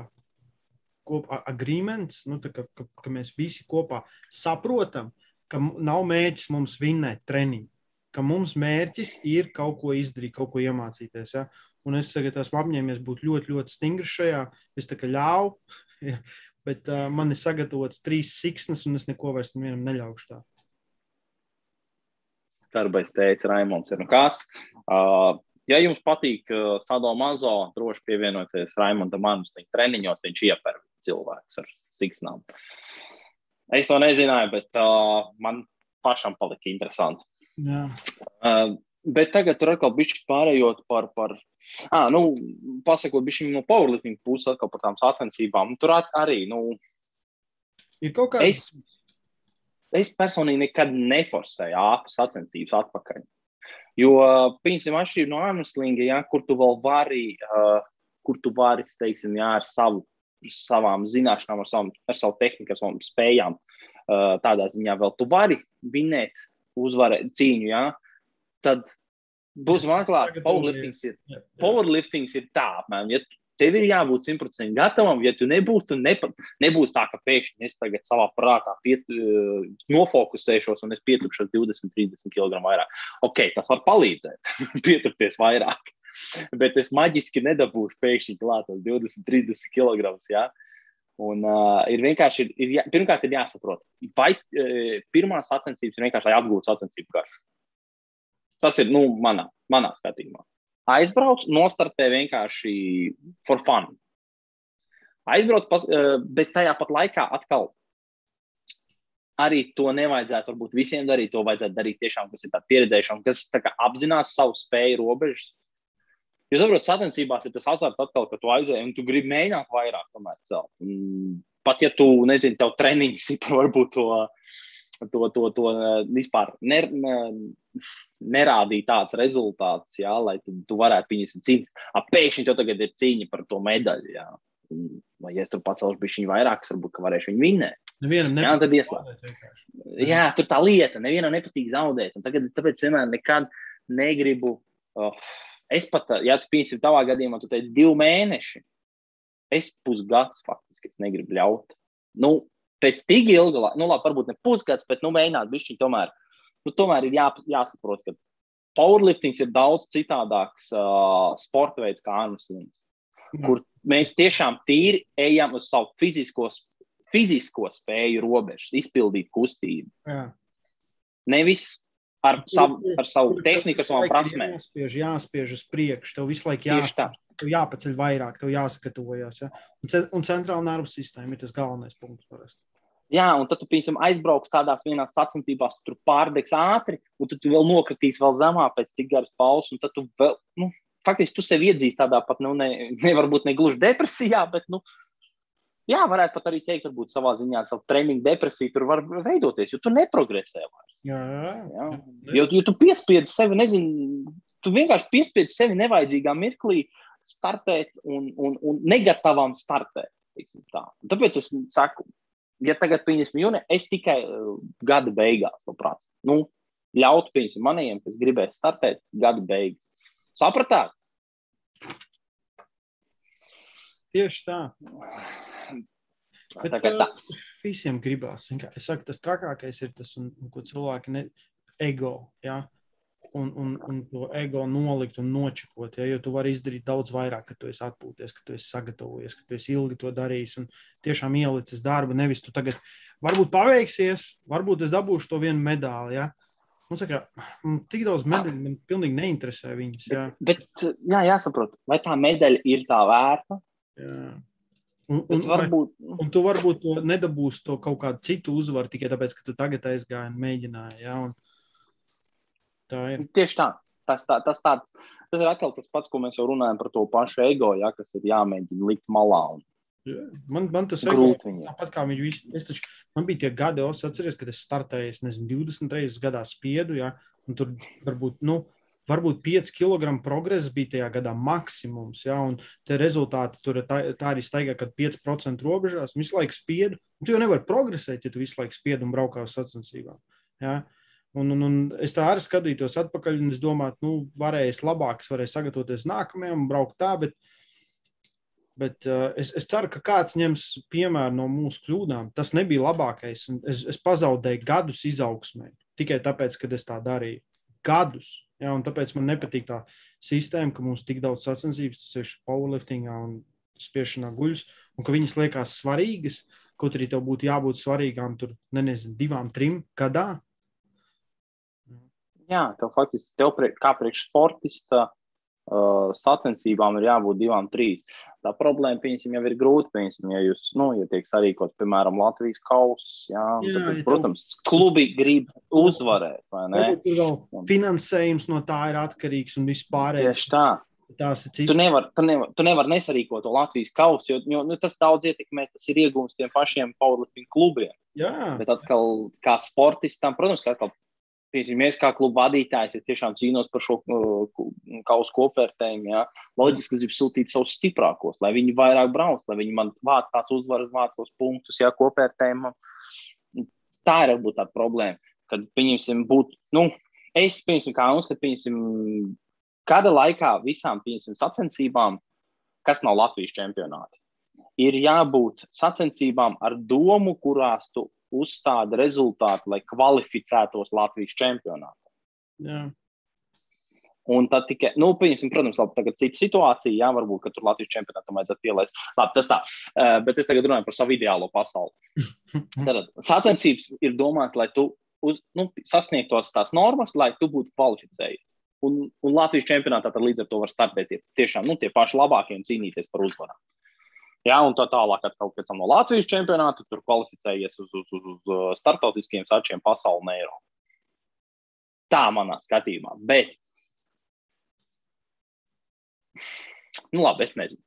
kop, agreements, nu, kā, ka, ka mēs visi kopā saprotam, ka nav mērķis mums vinnēt treniņu. Ka mums mērķis ir kaut ko izdarīt, kaut ko iemācīties. Ja? Un es tagad esmu apņēmies būt ļoti, ļoti stingrs šajā. Es tā kā ļauju, [LAUGHS] ja, bet uh, man ir sagatavots trīs siksnas, un es neko vairs nevienam neļaušu tā. Skarbais teica Raimons. Ir nu kas? Uh, ja jums patīk uh, Sado Mazo, droši pievienojieties Raimonda Manusviņa treniņos, viņš ieper cilvēkus ar siksnām. Es to nezināju, bet uh, man pašam palika interesanti. Jā. Uh, Bet tagad tur atkal bija pārējot par, par ah, nu, pasakot, bija no powerlifting puses, atkal par tām sacensībām. Tur arī, nu, ir kaut kā. Es, es personīgi nekad neforsēju ātras sacensības atpakaļ. Jo, piemēram, atšķirībā no Armstronga, ja, kur tu vēl vari, uh, kur tu vari, teiksim, jā, ar savu, savām zināšanām, ar, savam, ar savu tehniku, ar savām spējām, uh, tādā ziņā vēl tu vari vinēt, uzvarēt cīņu, jā, tad būs man klāt, powerliftings ir, powerliftings ir tā, apmēram, ja tev ir jābūt simtprocentīgi gatavam. Ja tu nebūsi, tu nepa, nebūs tā, ka pēkšņi es tagad savā prātā piet, uh, nofokusēšos un es pieturšos 20, 30 kg vairāk. Ok, tas var palīdzēt, [LAUGHS] pieturties vairāk. Bet es maģiski nedabūšu pēkšņi klāt 20, 30 kg. Ja? Un, uh, ir vienkārši, ir, ir, jā, pirmkārt, ir jāsaprot, vai uh, pirmā sacensības ir vienkārši, lai atgūtu sacensību garšu. Tas ir nu, manā, manā skatījumā aizbrauc, nostartē vienkārši for fun. Aizbrauc, pas, eh, bet tajā pat laikā atkal arī to nevajadzētu varbūt visiem darīt. To vajadzētu darīt tiešām, kas ir pieredzējuši un kas kā, apzinās savu spēju robežas. Jūs saprotat, sacensībās ir tas azarts atkal, ka tu aizēji un tu gribi mēģināt vairāk tomēr celt. Un pat ja tu nezini, tev treniņš ir par varbūt to, to, to, to eh, vispār ner, nerādīja tāds rezultāts, jā, lai tu, tu varētu pieņemt cīņu. Pēkšņi tev tagad ir cīņa par to medaļu. Jā. Vai ja es tur pacelšu bišķiņu vairāk, varbūt varēšu viņu vinnēt. Nevienam jā, tad ieslēgt. Jā, tur tā lieta, nevienam nepatīk zaudēt. Un tagad es tāpēc vienmēr nekad negribu. Oh, es pat, ja tu pieņemsi tavā gadījumā, tu teici divi mēneši. Es pusgads faktiski es negribu ļaut. Nu, pēc tik ilga laika, nu labi, varbūt ne pusgads, bet nu mēģināt bišķiņu tomēr nu, tomēr ir jā, jāsaprot, ka powerliftings ir daudz citādāks uh, sporta veids kā armslings, kur mēs tiešām tīri ejam uz savu fizisko, fizisko spēju robežas, izpildīt kustību. Jā. Nevis ar savu, ar savu tehniku, savām prasmēm. Jāspiež, jāspiež uz priekšu, tev visu laiku jāspiež, tev jāpaceļ vairāk, tev jāsagatavojas. Ja? Un, un centrāla nervu sistēma ir tas galvenais punkts parasti. Jā, un tad tu, piemēram, aizbrauks tādās vienās sacensībās, tur pārdegs ātri, un tad tu vēl nokritīs vēl zemāk pēc tik garas pauzes, un tad tu vēl, nu, faktiski tu sevi iedzīsti tādā pat, nu, ne, nevarbūt ne gluži depresijā, bet, nu, jā, varētu pat arī teikt, varbūt savā ziņā savu treniņu depresiju tur var veidoties, jo tu neprogresē vairs. Jā, jā. jā. Jo, jo tu piespiedzi sevi, nezinu, tu vienkārši piespiedzi sevi nevajadzīgā mirklī startēt un, un, un negatavam startēt. Tāpēc es saku, ja tagad, pieņemsim, jūni, es tikai uh, gada beigās, labprāt, nu, ļautu, pieņemsim, maniem, kas gribēs startēt gada beigas. Sapratāt? Tieši tā. Bet, Tagad tā. Uh, visiem gribās. Es saku, tas trakākais ir tas, un, ko cilvēki ne ego. Ja? Un, un, un to ego nolikt un nočakot. Ja, jo tu vari izdarīt daudz vairāk, kad tu esi atpūties, kad tu esi sagatavojies, kad tu esi ilgi to darījis un tiešām ielicis darbu. Nevis tu tagad varbūt paveiksies, varbūt es dabūšu to vienu medaļu. Ja. Nu, kā, tik daudz medaļu man pilnīgi neinteresē viņas. Jā, bet, bet jā, jāsaprot, vai tā medaļa ir tā vērta. Jā. Un, un, varbūt, vai, un tu varbūt to nedabūsi to kaut kādu citu uzvaru tikai tāpēc, ka tu tagad aizgāji un mēģināji. Ja? Un, Tā ir. Tieši tā. Tas, tā, tas, tāds, tas ir atkal tas pats, ko mēs jau runājam par to pašu ego, ja, kas ir jāmēģina likt malā. Un... Man, man tas ir grūti. Tāpat kā viņš visu, es taču, man bija tie gadi, es atceros, kad es startēju, es nezinu, 20 reizes gadā spiedu, ja, un tur varbūt, nu, varbūt 5 kg progress bija tajā gadā maksimums, ja, un tie rezultāti tur tā, tā arī staigā, kad 5% robežās, visu laiku spiedu, tu jau nevari progresēt, ja tu visu laiku spiedu un braukā uz sacensībām. Ja. Un, un, un es tā arī skatītos atpakaļ, un es domāju, nu, varēs labāk, es varēju sagatavoties nākamajam braukt tā, bet, bet uh, es, es ceru, ka kāds ņems piemēru no mūsu kļūdām. Tas nebija labākais, un es, es pazaudēju gadus izaugsmē tikai tāpēc, ka es tā darīju. Gadus. Ja, un tāpēc man nepatīk tā sistēma, ka mums tik daudz sacensības, tas ir powerliftingā un spiešanā guļus, un ka viņas liekas svarīgas, kaut arī tev būtu jābūt svarīgām tur, ne, nezinu, divām, trim gadā jā, tev faktiski, tev prie, kā priekš sportista, uh, sacensībām ir jābūt divām, trīs. Tā problēma, pieņemsim, jau ir grūti. Pieņemsim, ja jūs, nu, ja tiek sarīkots, piemēram, Latvijas kausa, jā, jā, tad, ja protams, tev... klubi grib uzvarēt, vai ne? Finansējums no tā ir atkarīgs un vispārējais. Tieši tā. Tās ir citas. Tu nevari nevar, nevar nesarīkot to Latvijas kausu, jo, jo nu, tas daudz ietekmē, tas ir iegūms tiem pašiem powerlifting klubiem. Jā. Bet atkal, kā sportistam, protams, ka atkal Piemēram, es kā kluba vadītājs, es tiešām cīnos par šo uh, kausu kopvērtējumu. Ja? Loģiski, ka gribu sūtīt savus stiprākos, lai viņi vairāk brauc, lai viņi man vāc tās uzvaras, vāc tos punktus, ja kopvērtējumam. Tā ir varbūt tā problēma, kad, pieņemsim, būtu, nu, es, pieņemsim, kā uzskatu, pieņemsim, kāda laikā visām, pieņemsim, sacensībām, kas nav Latvijas čempionāti, ir jābūt sacensībām ar domu, kurās tu uzstāda rezultātu, lai kvalificētos Latvijas čempionātā. Jā. Un tad tikai, nu, pieņemsim, protams, labi, tagad cita situācija, jā, varbūt, ka tur Latvijas čempionātam vajadzētu pielaist. Labi, tas tā, uh, bet es tagad runāju par savu ideālo pasauli. [LAUGHS] Tad sacensības ir domāts, lai tu uz, nu, sasniegtos tās normas, lai tu būtu kvalificējies. Un, un Latvijas čempionātā tad līdz ar to var startēt tie, tiešām nu, tie paši labākie un cīnīties par uzvarām. Jā, un tā tālāk, atkal pēc tam no Latvijas čempionāta, tur kvalificējies uz, uz, uz, uz uh, starptautiskiem sačiem pasaulē un Eiropā. Tā manā skatījumā. Bet, nu, labi, es nezinu.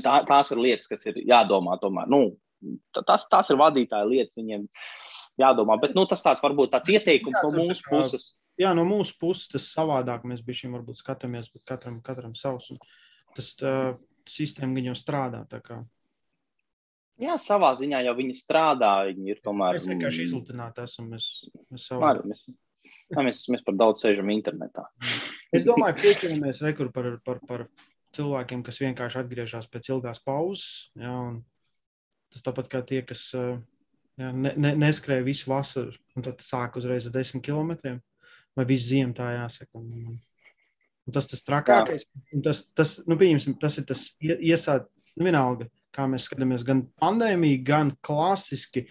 Tā, tās ir lietas, kas ir jādomā. Tomēr, nu, tas, tās ir vadītāja lietas, viņiem jādomā. Bet nu, tas tāds varbūt tāds ieteikums jā, no mūsu puses. Jā, no mūsu puses tas savādāk. Mēs bijām varbūt skatāmies, bet katram, katram savs. Tas, tā, sistēma jau strādā. Jā, savā ziņā jau viņi strādā. Viņi ir tomēr. Mēs vienkārši izlutināti esam. Mēs, mēs, savā... mēs, mēs, mēs par daudz sēžam internetā. es domāju, pieskaramies rekur par, par, par cilvēkiem, kas vienkārši atgriežas pēc ilgās pauzes. Jā, tas tāpat kā tie, kas jā, ne, ne, neskrēja visu vasaru un tad sāk uzreiz ar desmit kilometriem. Vai visu ziemu tā jāsaka. Un, Un tas tas trakākais. Tas, tas, nu, tas ir tas iesākt, nu, vienalga, kā mēs skatāmies, gan pandēmija, gan klasiski.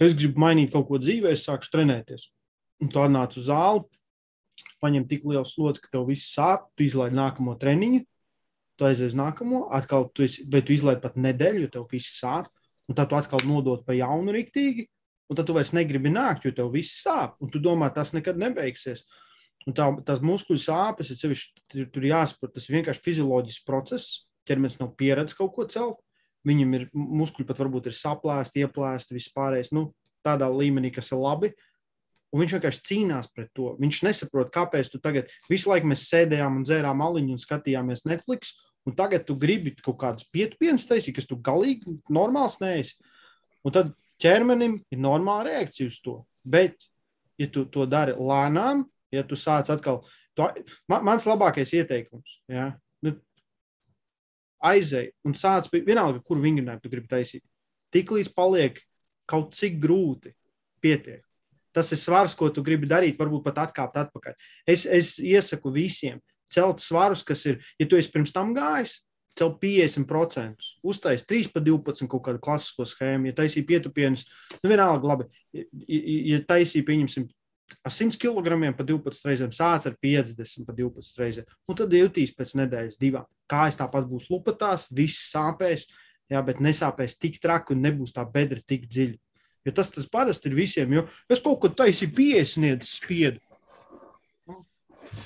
Es gribu mainīt kaut ko dzīvē, es sāku trenēties. Un tu atnāc uz zāli, paņem tik lielu slodzi, ka tev viss sāp, tu izlaidi nākamo treniņu, tu aizies uz nākamo, atkal tu, esi, tu izlaidi pat nedēļu, jo tev viss sāp, un tad tu atkal nodod pa jaunu riktīgi, un tad tu vairs negribi nākt, jo tev viss sāp, un tu domā, tas nekad nebeigsies. Un tā, tās muskuļu sāpes ir sevišķi, tur, tur jāsaprot, tas ir vienkārši fizioloģisks process. Ķermenis nav pieredzējis kaut ko celt. Viņam ir muskuļi pat varbūt ir saplēsti, ieplēsti, vispārējais, nu, tādā līmenī, kas ir labi. Un viņš vienkārši cīnās pret to. Viņš nesaprot, kāpēc tu tagad visu laiku mēs sēdējām un dzērām aliņu un skatījāmies Netflix, un tagad tu gribi kaut kādus pietupienus taisīt, kas tu galīgi normāls neesi. Un tad ķermenim ir normāla reakcija uz to. Bet, ja tu to dari lēnām, ja tu sāc atkal, tu, man, mans labākais ieteikums, ja, nu, aizēj un sāc, vienalga, kur vingrinājumu tu gribi taisīt. Tiklīdz paliek kaut cik grūti, pietiek. Tas ir svars, ko tu gribi darīt, varbūt pat atkāpt atpakaļ. Es, es iesaku visiem celt svarus, kas ir, ja tu esi pirms tam gājis, celt 50%, uztais 3 pa 12 kaut kādu klasisko schēmu, ja taisīja pietupienus, nu vienalga, labi, ja taisīja, pieņemsim, ar 100 kg pa 12 reizēm, sāc ar 50 pa 12 reizēm. Un tad jutīs pēc nedēļas, divām. Kājas tāpat būs lupatās, viss sāpēs, jā, bet nesāpēs tik traki un nebūs tā bedra tik dziļa. Jo tas, tas parasti ir visiem, jo es kaut ko taisīju, piesniedzu spiedu.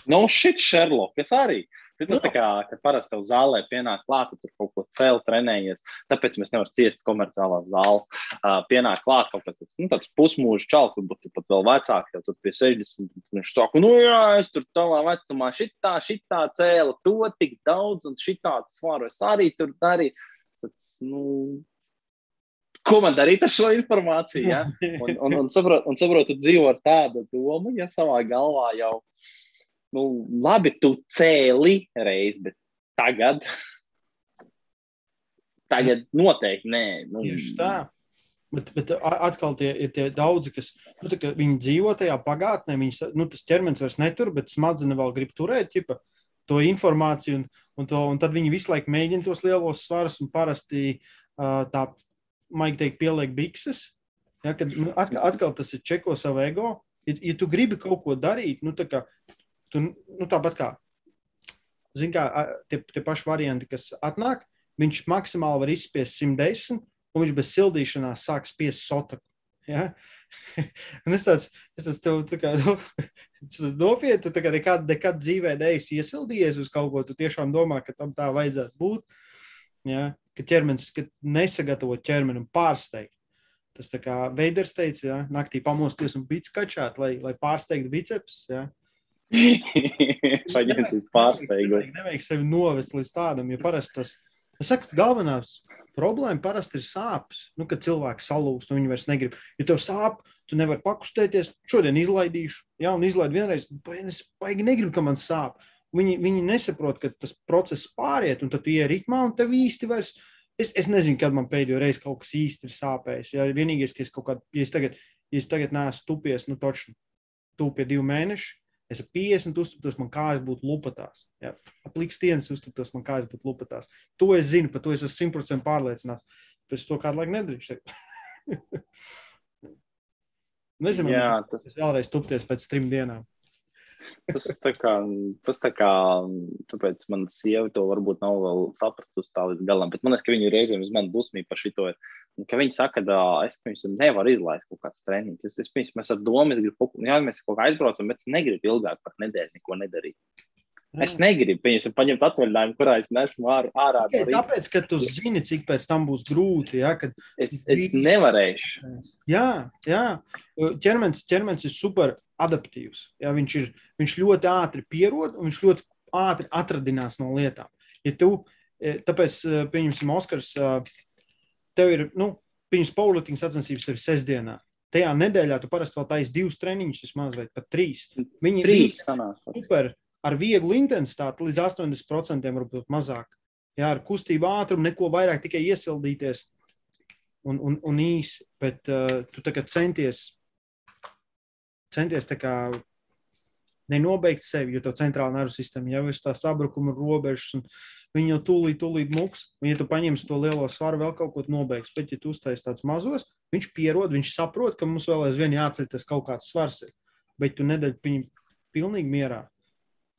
Nu, šit Sherlock, es arī. Tas tā kā, kad parasti tev zālē pienāk klāt, tur kaut ko cēl, trenējies. Tāpēc mēs nevaram ciest komerciālās zāles. Uh, pienāk klāt kaut kas tāds, nu, tāds pusmūža čels, varbūt pat vēl vecāks, jau tur pie 60. Viņš saka, nu jā, es tur tādā vecumā šitā, šitā cēlu, to tik daudz un šitāds svaru es arī tur darīju. Tas, nu, ko man darīt ar šo informāciju? Ja? [LAUGHS] Un, un, un, saprot, un saprot, tu dzīvo ar tādu domu, ja savā galvā jau nu, labi, tu cēli reiz, bet tagad, tagad noteikti nē. Nu, Tieši tā. Bet, bet atkal tie ir tie daudzi, kas nu, viņi dzīvo tajā pagātnē. Viņas, nu, tas ķermenis vairs netur, bet smadzenes vēl grib turēt ķipa, to informāciju. Un, un, to, un tad viņi visu laiku mēģina tos lielos svarus un parasti uh, tā, maigi teikt, pieliek bikses. Ja, kad, nu, atkal, atkal tas ir čeko savu ego. Ja, ja tu gribi kaut ko darīt, nu, kā, tu, nu, tāpat kā zin kā, tie, tie paši varianti, kas atnāk, viņš maksimāli var izspiest 110, un viņš bez sildīšanās sāk spiest sotaku. Ja? [LAUGHS] un es tāds, es tāds tev, tā kā, [LAUGHS] nopietni, tu tā kā nekad, nekad dzīvē neesi iesildījies uz kaut ko, tu tiešām domā, ka tam tā vajadzētu būt. Ja? Ka ķermenis, ka nesagatavo ķermeni un pārsteigt. Tas tā kā Veiders teica, ja? naktī pamosties un bits kačāt, lai, lai pārsteigtu biceps. Ja? [LAUGHS] Paņemties pārsteigums. Nevajag sevi novest līdz tādam, jo parasti tas, es saku, galvenās problēma parasti ir sāpes. Nu, kad cilvēks salūst, un viņi vairs negrib. Ja tev sāp, tu nevari pakustēties. Šodien izlaidīšu, ja un izlaidu vienreiz, es baigi negribu, ka man sāp. Viņi, viņi nesaprot, ka tas process pāriet, un tad tu ieri ritmā, un tev īsti vairs. Es, es nezinu, kad man pēdējo reizi kaut kas īsti ir sāpējis. Ja vienīgais, ka es kaut kādā, ja es tagad, ja es tagad neesmu tupies, nu, točni, tupie divi mēneši, es ap 50 uztuptos, man kājas būtu lupatās. Ja? Ap likstienas uztuptos, man kājas būtu lupatās. To es zinu, par to es esmu simtprocentīgi pārliecināts. Pēc to kādu laiku nedrīkst. [LAUGHS] Nezinu, Jā, tas... es vēlreiz tupties pēc trim dienām. Tas tā kā, tas tā kā, tāpēc man sieva to varbūt nav vēl sapratusi tā līdz galam, bet man liekas, ka viņa reizēm uz mani dusmīgi par šito ir. Ka viņi saka, ka es, piemēram, nevaru izlaist kaut kāds treniņš. Es, es, piemēram, mēs ar domu, es gribu, jā, mēs kaut kā aizbraucam, bet es negribu ilgāk par nedēļu neko nedarīt. Jā. Es negribu, piemēram, paņemt atvaļinājumu, kurā es nesmu ārā. ārā okay, tāpēc, ka tu zini, cik pēc tam būs grūti. Ja, kad es, es nevarēšu. Jā, jā. Ķermenis, ķermenis ir super adaptīvs. Ja, viņš, ir, viņš ļoti ātri pierod un viņš ļoti ātri atradinās no lietām. Ja tu, tāpēc, pieņemsim, Oskars, tev ir, nu, pirms powerlifting sacensības tev ir sestdienā. Tajā nedēļā tu parasti vēl taisi divus treniņus, vismaz vai pat trīs. Viņi trīs sanāk. Super ar vieglu intensitāti līdz 80% varbūt mazāk. Jā, ar kustību ātrumu neko vairāk, tikai iesildīties un, un, un īsi. Bet uh, tu tagad centies, centies tā kā nenobeigt sevi, jo tev centrāla nervu sistēma jau ir tā sabrukuma robežas, un viņi jau tūlīt, tūlīt muks. Un, ja tu paņemsi to lielo svaru, vēl kaut ko nobeigs, bet, ja tu uztaisi tādus mazos, viņš pierod, viņš saprot, ka mums vēl aizvien jāceļ tas kaut kāds svars. Ir. Bet tu nedēļ viņu pilnīgi mierā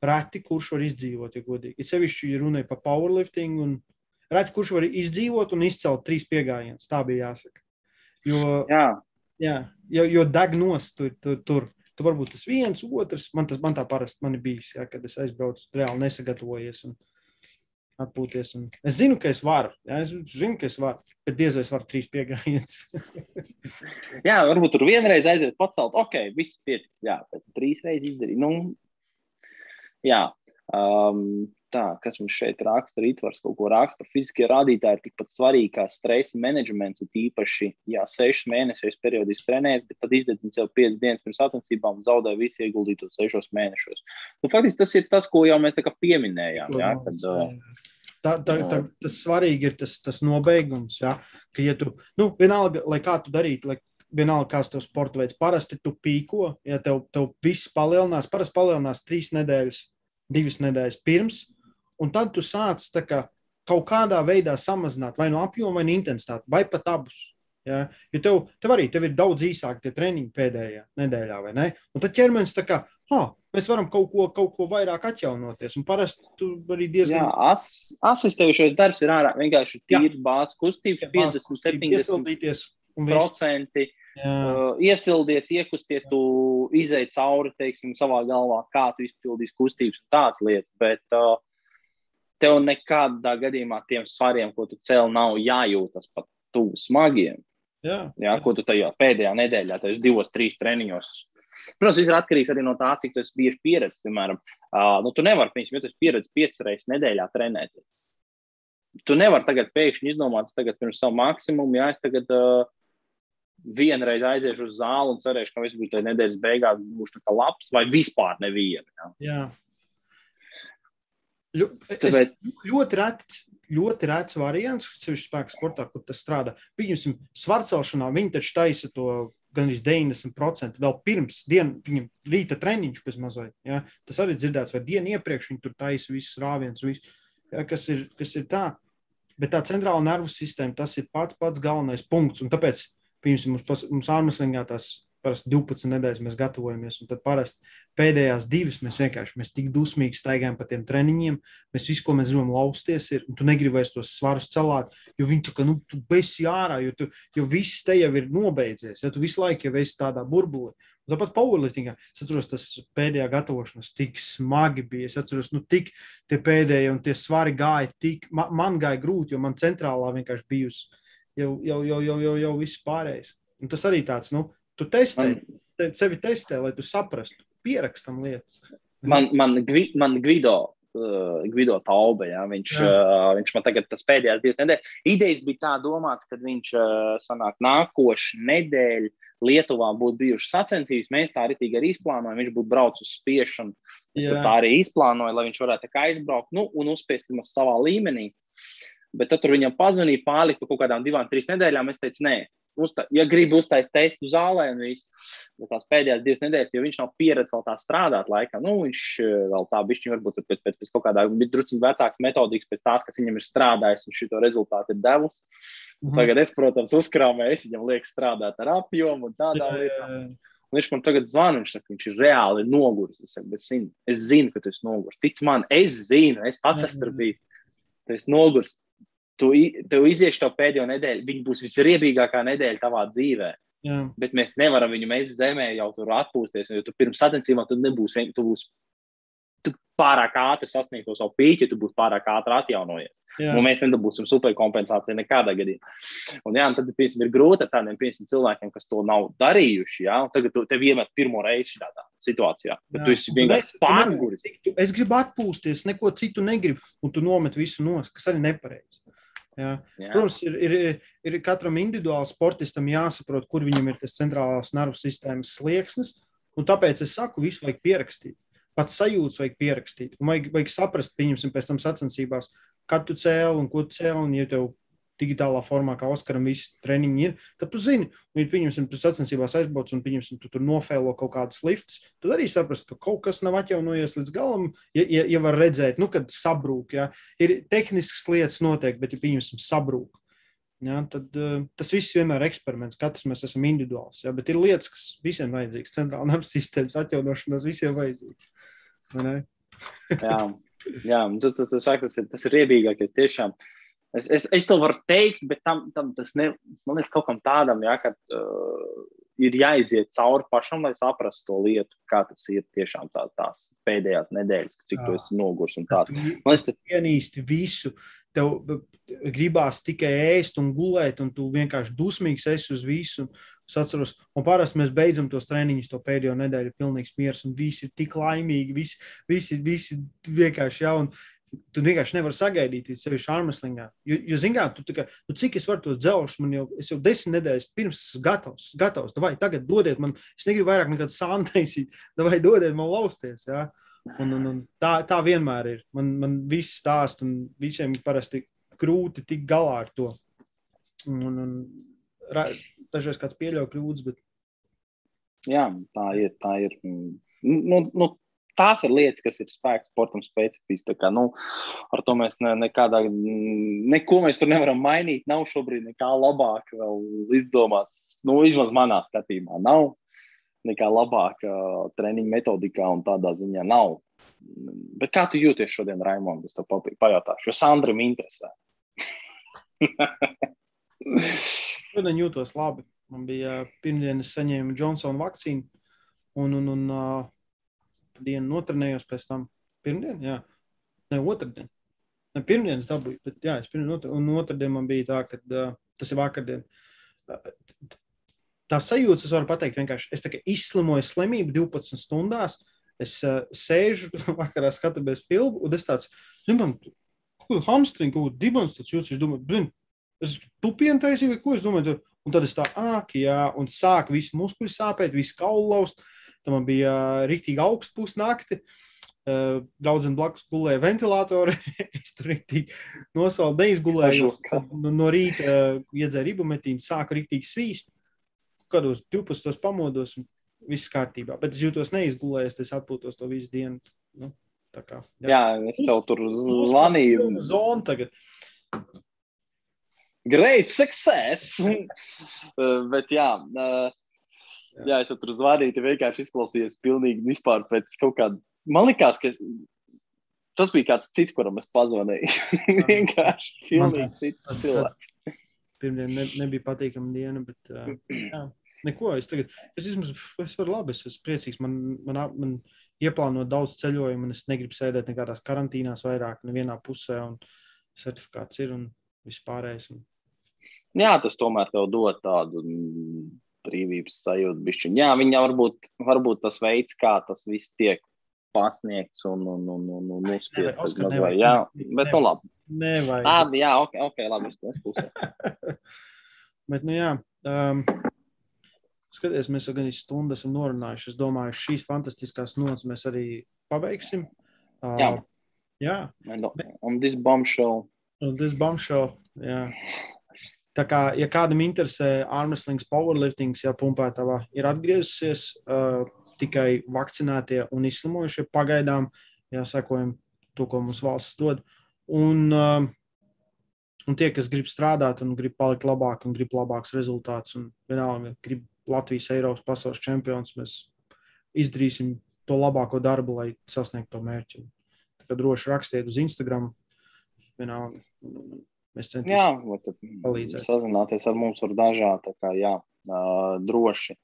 reti kurš var izdzīvot, ja godīgi. Ir sevišķi runāja par powerlifting, un reti kurš var izdzīvot un izcelt trīs piegājienus. Tā bija jāsaka. Jo, jā. Jā, jo, jo deg nost tur. tur, tur. Tu varbūt tas viens, otrs. Man, tas, man tā parasti man ir bijis, jā, kad es aizbraucu, reāli nesagatavojies un atpūties. Un es zinu, ka es varu. Jā, es zinu, ka es varu, bet diez vai es varu trīs piegājienus. [LAUGHS] jā, varbūt tur vienreiz aiziet pacelt. Ok, viss pietiks. Jā, pēc trīs reizes izdarīt. Nu, Jā, um, tā, kas mums šeit raksta, Rītvars kaut ko raksta par fiziskie rādītāji, ir tikpat svarīgi kā stresa menedžments. Īpaši, ja sešus mēnešus periodiski trenējas, bet tad izdedzina sev piecas dienas pirms sacensībām un zaudē visu ieguldīto sešos mēnešos. Nu, faktiski tas ir tas, ko jau mēs pieminējām. Jā, kad, uh, Tā, tā, tā, tas svarīgi ir tas, tas nobeigums. Ja? Ka, ja tu, nu, vienalga, lai kā tu darītu, lai vienalga, kāds tev sporta veids, parasti tu pīko, ja tev, tev viss palielinās, parasti palielinās trīs nedēļas divas nedēļas pirms, un tad tu sāc kā, kaut kādā veidā samazināt vai no apjoma, vai no intensitāti, vai pat abus. Ja? Jo tev, tev arī tev ir daudz īsāki tie treniņi pēdējā nedēļā, vai ne? Un tad ķermenis tā kā, ah, mēs varam kaut ko, kaut ko vairāk atjaunoties. Un parasti tu arī diezgan. Jā, as, asistējušais darbs ir ārā vienkārši tīrs bāzes kustības, 50, 70 procenti. Uh, iesildies, iekusties, tu izēji cauri, teiksim, savā galvā, kā tu izpildīsi kustības un tādas lietas. Bet uh, tev nekādā gadījumā tiem svariem, ko tu cēl, nav jājūtas pat tuvu smagiem. Jā, jā, ko tu tajā pēdējā nedēļā, tajos divos, trīs treniņos. Protams, viss ir atkarīgs arī no tā, cik esi bieži pieredzējis. Piemēram, uh, nu, tu nevari, piemēram, ja tu esi pieredzējis piecas reizes nedēļā trenēties. Tu nevari tagad pēkšņi izdomāt, tagad pirms savu maksimumu, jā, es tagad uh, vienreiz aiziešu uz zāli un cerēšu, ka viss būs tajā nedēļas beigās, būs tā kā labs, vai vispār neviena. Jā. jā. Ļu, Tāpēc... Ļoti rets, ļoti rets variants, sevišķi spēka sportā, kur tas strādā. Pieņemsim, svarcelšanā viņi taču taisa to gan arī 90% vēl pirms dienas, viņam rīta treniņš bez mazliet. Ja? Tas arī dzirdēts, vai dienu iepriekš viņi tur taisa visus rāvienus, visu, ja? kas, ir, kas ir tā. Bet tā centrāla nervu sistēma, tas ir pats pats galvenais punkts. Un tāpēc Piemēram, mums, mums ārmeslīgā tās parasti 12 nedēļas mēs gatavojamies, un tad parasti pēdējās divas mēs vienkārši mēs tik dusmīgi staigājam pa tiem treniņiem. Mēs visu, ko mēs gribam lausties, ir, un tu negribi vairs tos svarus celāt, jo viņi tā kā, nu, tu besi ārā, jo, tu, jo viss te jau ir nobeidzies, ja tu visu laiku jau esi tādā burbulī. Un tāpat powerliftingā, es atceros, tas pēdējā gatavošanās tik smagi bija. Es atceros, nu, tik tie pēdējie un tie svari gāja tik, man, man gāja grūti, jo man centrālā vienkārši bijusi jau, jau, jau, jau, jau, jau viss pārējais. Un tas arī tāds, nu, Tu testē, man, sevi testē, lai tu saprastu, pierakstam lietas. Man, man, man Gvido, uh, Gvido Taube, ja, viņš, Jā. uh, viņš man tagad tas pēdējās divas nedēļas. Idejas bija tā domāts, ka viņš uh, sanāk nākošu nedēļu Lietuvā būtu bijušas sacensības. Mēs tā arī arī izplānojam, viņš būtu braucis uz spiešanu. Tā arī izplānoja, lai viņš varētu aizbraukt nu, un uzspiest mums savā līmenī. Bet tad viņam pazvanīja, pārlika kaut kādām divām, trīs nedēļām. Es teicu, nē, uzta, ja grib uztaisīt testu zālē un viss, tās pēdējās divas nedēļas, jo viņš nav pieredzējis vēl tā strādāt laikā, nu, viņš eh, vēl tā bišķiņ varbūt pēc, pēc, pēc kaut kādā drusku vecākas metodikas, pēc tās, kas viņam ir strādājis un šito rezultātu ir devusi. Mhm. Tagad es, protams, uzkrāmēju, es viņam lieku strādāt ar apjomu un tādām lietām. Un viņš man tagad zvana, viņš saka, viņš ir reāli noguris. Es, saku, es, zinu, es zinu, ka tu esi noguris. Tic man, es zinu, es pats esmu bijis. Tu esi noguris tu, tu izies to pēdējo nedēļu, viņa būs visriebīgākā nedēļa tavā dzīvē. Jā. Bet mēs nevaram viņu mēs zemē jau tur atpūsties. Jo tu pirms sacensībām tu nebūsi, tu būsi tu pārāk ātri sasniegt to savu pīķi, tu būsi pārāk ātri atjaunojies. Un mēs nedabūsim superkompensāciju nekādā gadījumā. Un, jā, un tad piemēram, ir grūti ar tādiem piemēram, cilvēkiem, kas to nav darījuši. Jā, tagad tu, tev iemet pirmo reizi šādā situācijā. Bet tu esi vienkārši pārguris. Es gribu atpūsties, neko citu negribu, un tu nomet visu nos, kas arī nepareizi. Jā. Jā. Protams, ir, ir, ir katram individuāli sportistam jāsaprot, kur viņam ir tas centrālās nervu sistēmas slieksnis. Tāpēc es saku, visu vajag pierakstīt. Pats sajūtas vajag pierakstīt. Un vajag, vajag saprast, pieņemsim, pēc tam sacensībās, kad tu cēli un ko tu cēli. Un, ja tev digitālā formā, kā Oskaram, visi treniņi ir, tad tu zini, un, ja pieņemsim, tu sacensībās aizbrauc un, pieņemsim, tu tur nofēlo kaut kādus liftus, tad arī saprast, ka kaut kas nav atjaunojies līdz galam, ja, ja, ja var redzēt, nu, kad sabrūk, ja. ir tehniskas lietas noteikti, bet, ja pieņemsim, sabrūk. Ja, tad uh, tas viss vienmēr ir eksperiments. Katrs mēs esam individuāls. Ja, bet ir lietas, kas visiem vajadzīgas. Centrālā nervu sistēmas atjaunošanās visiem vajadzīga. jā, jā tu, tu, tu saki, tas ir, tas ir riebīgākais. Tiešām uh, Es, es, es to varu teikt, bet tam, tam tas ne, man liekas, kaut kam tādam, ja, ka uh, ir jāiziet cauri pašam, lai saprastu to lietu, kā tas ir tiešām tā, tās pēdējās nedēļas, cik tu esi nogurs un tā. Man liekas, tas ienīsti visu. Tev gribās tikai ēst un gulēt, un tu vienkārši dusmīgs esi uz visu. Es atceros, un parasti mēs beidzam tos treniņus, to pēdējo nedēļu, ir pilnīgs miers, un visi ir tik laimīgi, visi, visi, visi vienkārši jau. Tu vienkārši nevari sagaidīt, sevišķi ārmeslīgā. Jo, jo zinām, tu, kā, nu, cik es varu tos dzelžus, man jau, jau desmit nedēļas pirms esmu gatavs. gatavs. Vai tagad dodiet man, es negribu vairāk nekad sānu taisīt, vai dodiet man lausties. Ja? Un, un, un tā, tā vienmēr ir. Man, man viss stāst, un visiem parasti grūti tikt galā ar to. Un, un, un dažreiz kāds pieļauj kļūdas, bet. Jā, tā ir. Tā ir. Nu, nu, tās ir lietas, kas ir spēks sportam specifiski. Nu, ar to mēs ne, nekādā, neko mēs tur nevaram mainīt. Nav šobrīd nekā labāka vēl izdomāts. Nu, vismaz manā skatījumā nav nekā labāka treniņa metodikā un tādā ziņā nav. Bet kā tu jūties šodien, Raimond? Es tev pajautāšu, jo Sandram interesē. [LAUGHS] šodien jūtos labi. Man bija pirmdienas saņēma Johnsona vakcīnu. Un, un, un uh, dienu notrenējos pēc tam. Pirmdien, jā, ne otrdien. Ne pirmdienas dabūju, bet jā, es pirmdien, otr, un otrdien man bija tā, ka uh, tas ir vakardien. Uh, tā sajūta, es varu pateikt, vienkārši es izslimoju slimību 12 stundās. Es uh, sēžu [LAUGHS] vakarā, skatos filmu, un es tāds, zinām, ko hamstringu, ko dibens tāds jūtas. Domāju, blin, es tupienu taisīju, ko es domāju. Un tad es tā, ah, jā, un sāk visu muskuļu sāpēt, visu kaulu laust. Uh, Tam man bija rīktīgi augsts pusnakti. Draudzene blakus gulēja ventilatorā. [LAUGHS] es tur rīktīgi nosaucu, neizgulēju. No, no rīta iedzēru ibumetīnu, sāku rīktīgi svīst. Kādos 12. pamodos un viss kārtībā. Bet es jūtos neizgulējies, es atpūtos to visu dienu. Nu, kā, jā. jā, es tev tur zvanīju. Zonu tagad. Great success! [LAUGHS] Bet jā, uh, Jā, jā es tur zvanīju, vienkārši izklausījos pilnīgi vispār pēc kaut kāda. Man liekas, ka es... tas bija kāds cits, kuram es pazvanīju. [LAUGHS] vienkārši pilnīgi cits cilvēks. Pirmdien ne, nebija patīkama diena, bet uh, jā, neko. Es tagad, es vismaz, es varu labi, es esmu priecīgs. Man, man, man ieplāno daudz ceļojumu, un es negribu sēdēt nekādās karantīnās vairāk, nevienā pusē, un certifikāts ir un viss pārējais. Un... Jā, tas tomēr tev dod tādu brīvības sajūtu. Bišķiņ. Jā, viņa varbūt, varbūt tas veids, kā tas viss tiek pasniegts un, un, un, un, un uzspiestas mazliet. Jā, bet nu labi. Nevajag. Labi, jā, ok, ok, labi, es pusē. [LAUGHS] bet, nu jā. Um, Skaties, mēs jau gan stundu esam norunājuši. Es domāju, šīs fantastiskās nots mēs arī pabeigsim. Uh, jā. Jā. Un this bombshell. Un this bombshell, jā. Tā kā, ja kādam interesē armslings, powerliftings, ja pumpētavā ir atgriezusies, uh, tikai vakcinētie un izslimojušie pagaidām, ja sekojam to, ko mums valsts dod. Un, uh, un tie, kas grib strādāt un grib palikt labāk un grib labāks rezultāts un vienalga grib Latvijas, Eiropas, pasaules čempions, mēs izdarīsim to labāko darbu, lai sasniegtu to mērķi. Kā droši rakstiet uz Instagram. Vienalga, Mēs centīsimies palīdzēt. Sazināties ar mums var dažādi, kā jā, droši.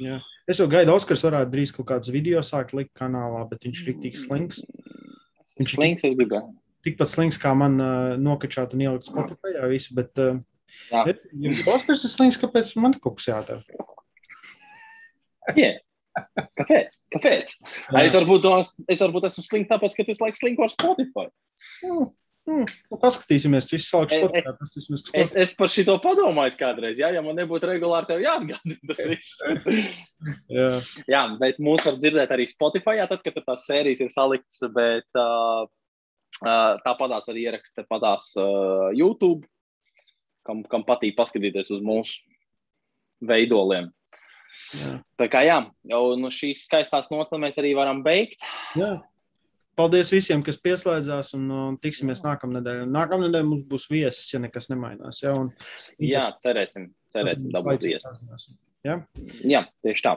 Jā. Es jau gaidu, Oskars varētu drīz kaut kādas video sākt likt kanālā, bet viņš ir tik slings. Viņš slings, ir tik, tikpat slings, kā man uh, nokačāt un ielikt Spotify jā, visu, bet uh, jā. ja Oskars ir slings, kāpēc man kaut kas jādara? Yeah. Kāpēc? Kāpēc? Es varbūt, es varbūt esmu slings tāpēc, ka tu esi laiks slings ar Spotify. Mm. Hmm, nu, paskatīsimies, kas sāks Spotify. Es, es, es, es par šito padomāju kādreiz, jā, ja man nebūtu regulāri tev jāatgādina [LAUGHS] tas viss. jā. jā, bet mūs var dzirdēt arī Spotify, jā, tad, kad tās sērijas ir saliktas, bet uh, uh, tāpatās arī ieraksta patās uh, YouTube, kam, kam patīk paskatīties uz mūsu veidoliem. Jā. Tā kā jā, jau no šīs skaistās notas mēs arī varam beigt. Jā. Paldies visiem, kas pieslēdzās, un, un tiksimies nākamnedēļ. Nākamnedēļ mums būs viesis, ja nekas nemainās. Ja? Un, jā, cerēsim, cerēsim dabūt viesu. Ja? Jā, tieši tā.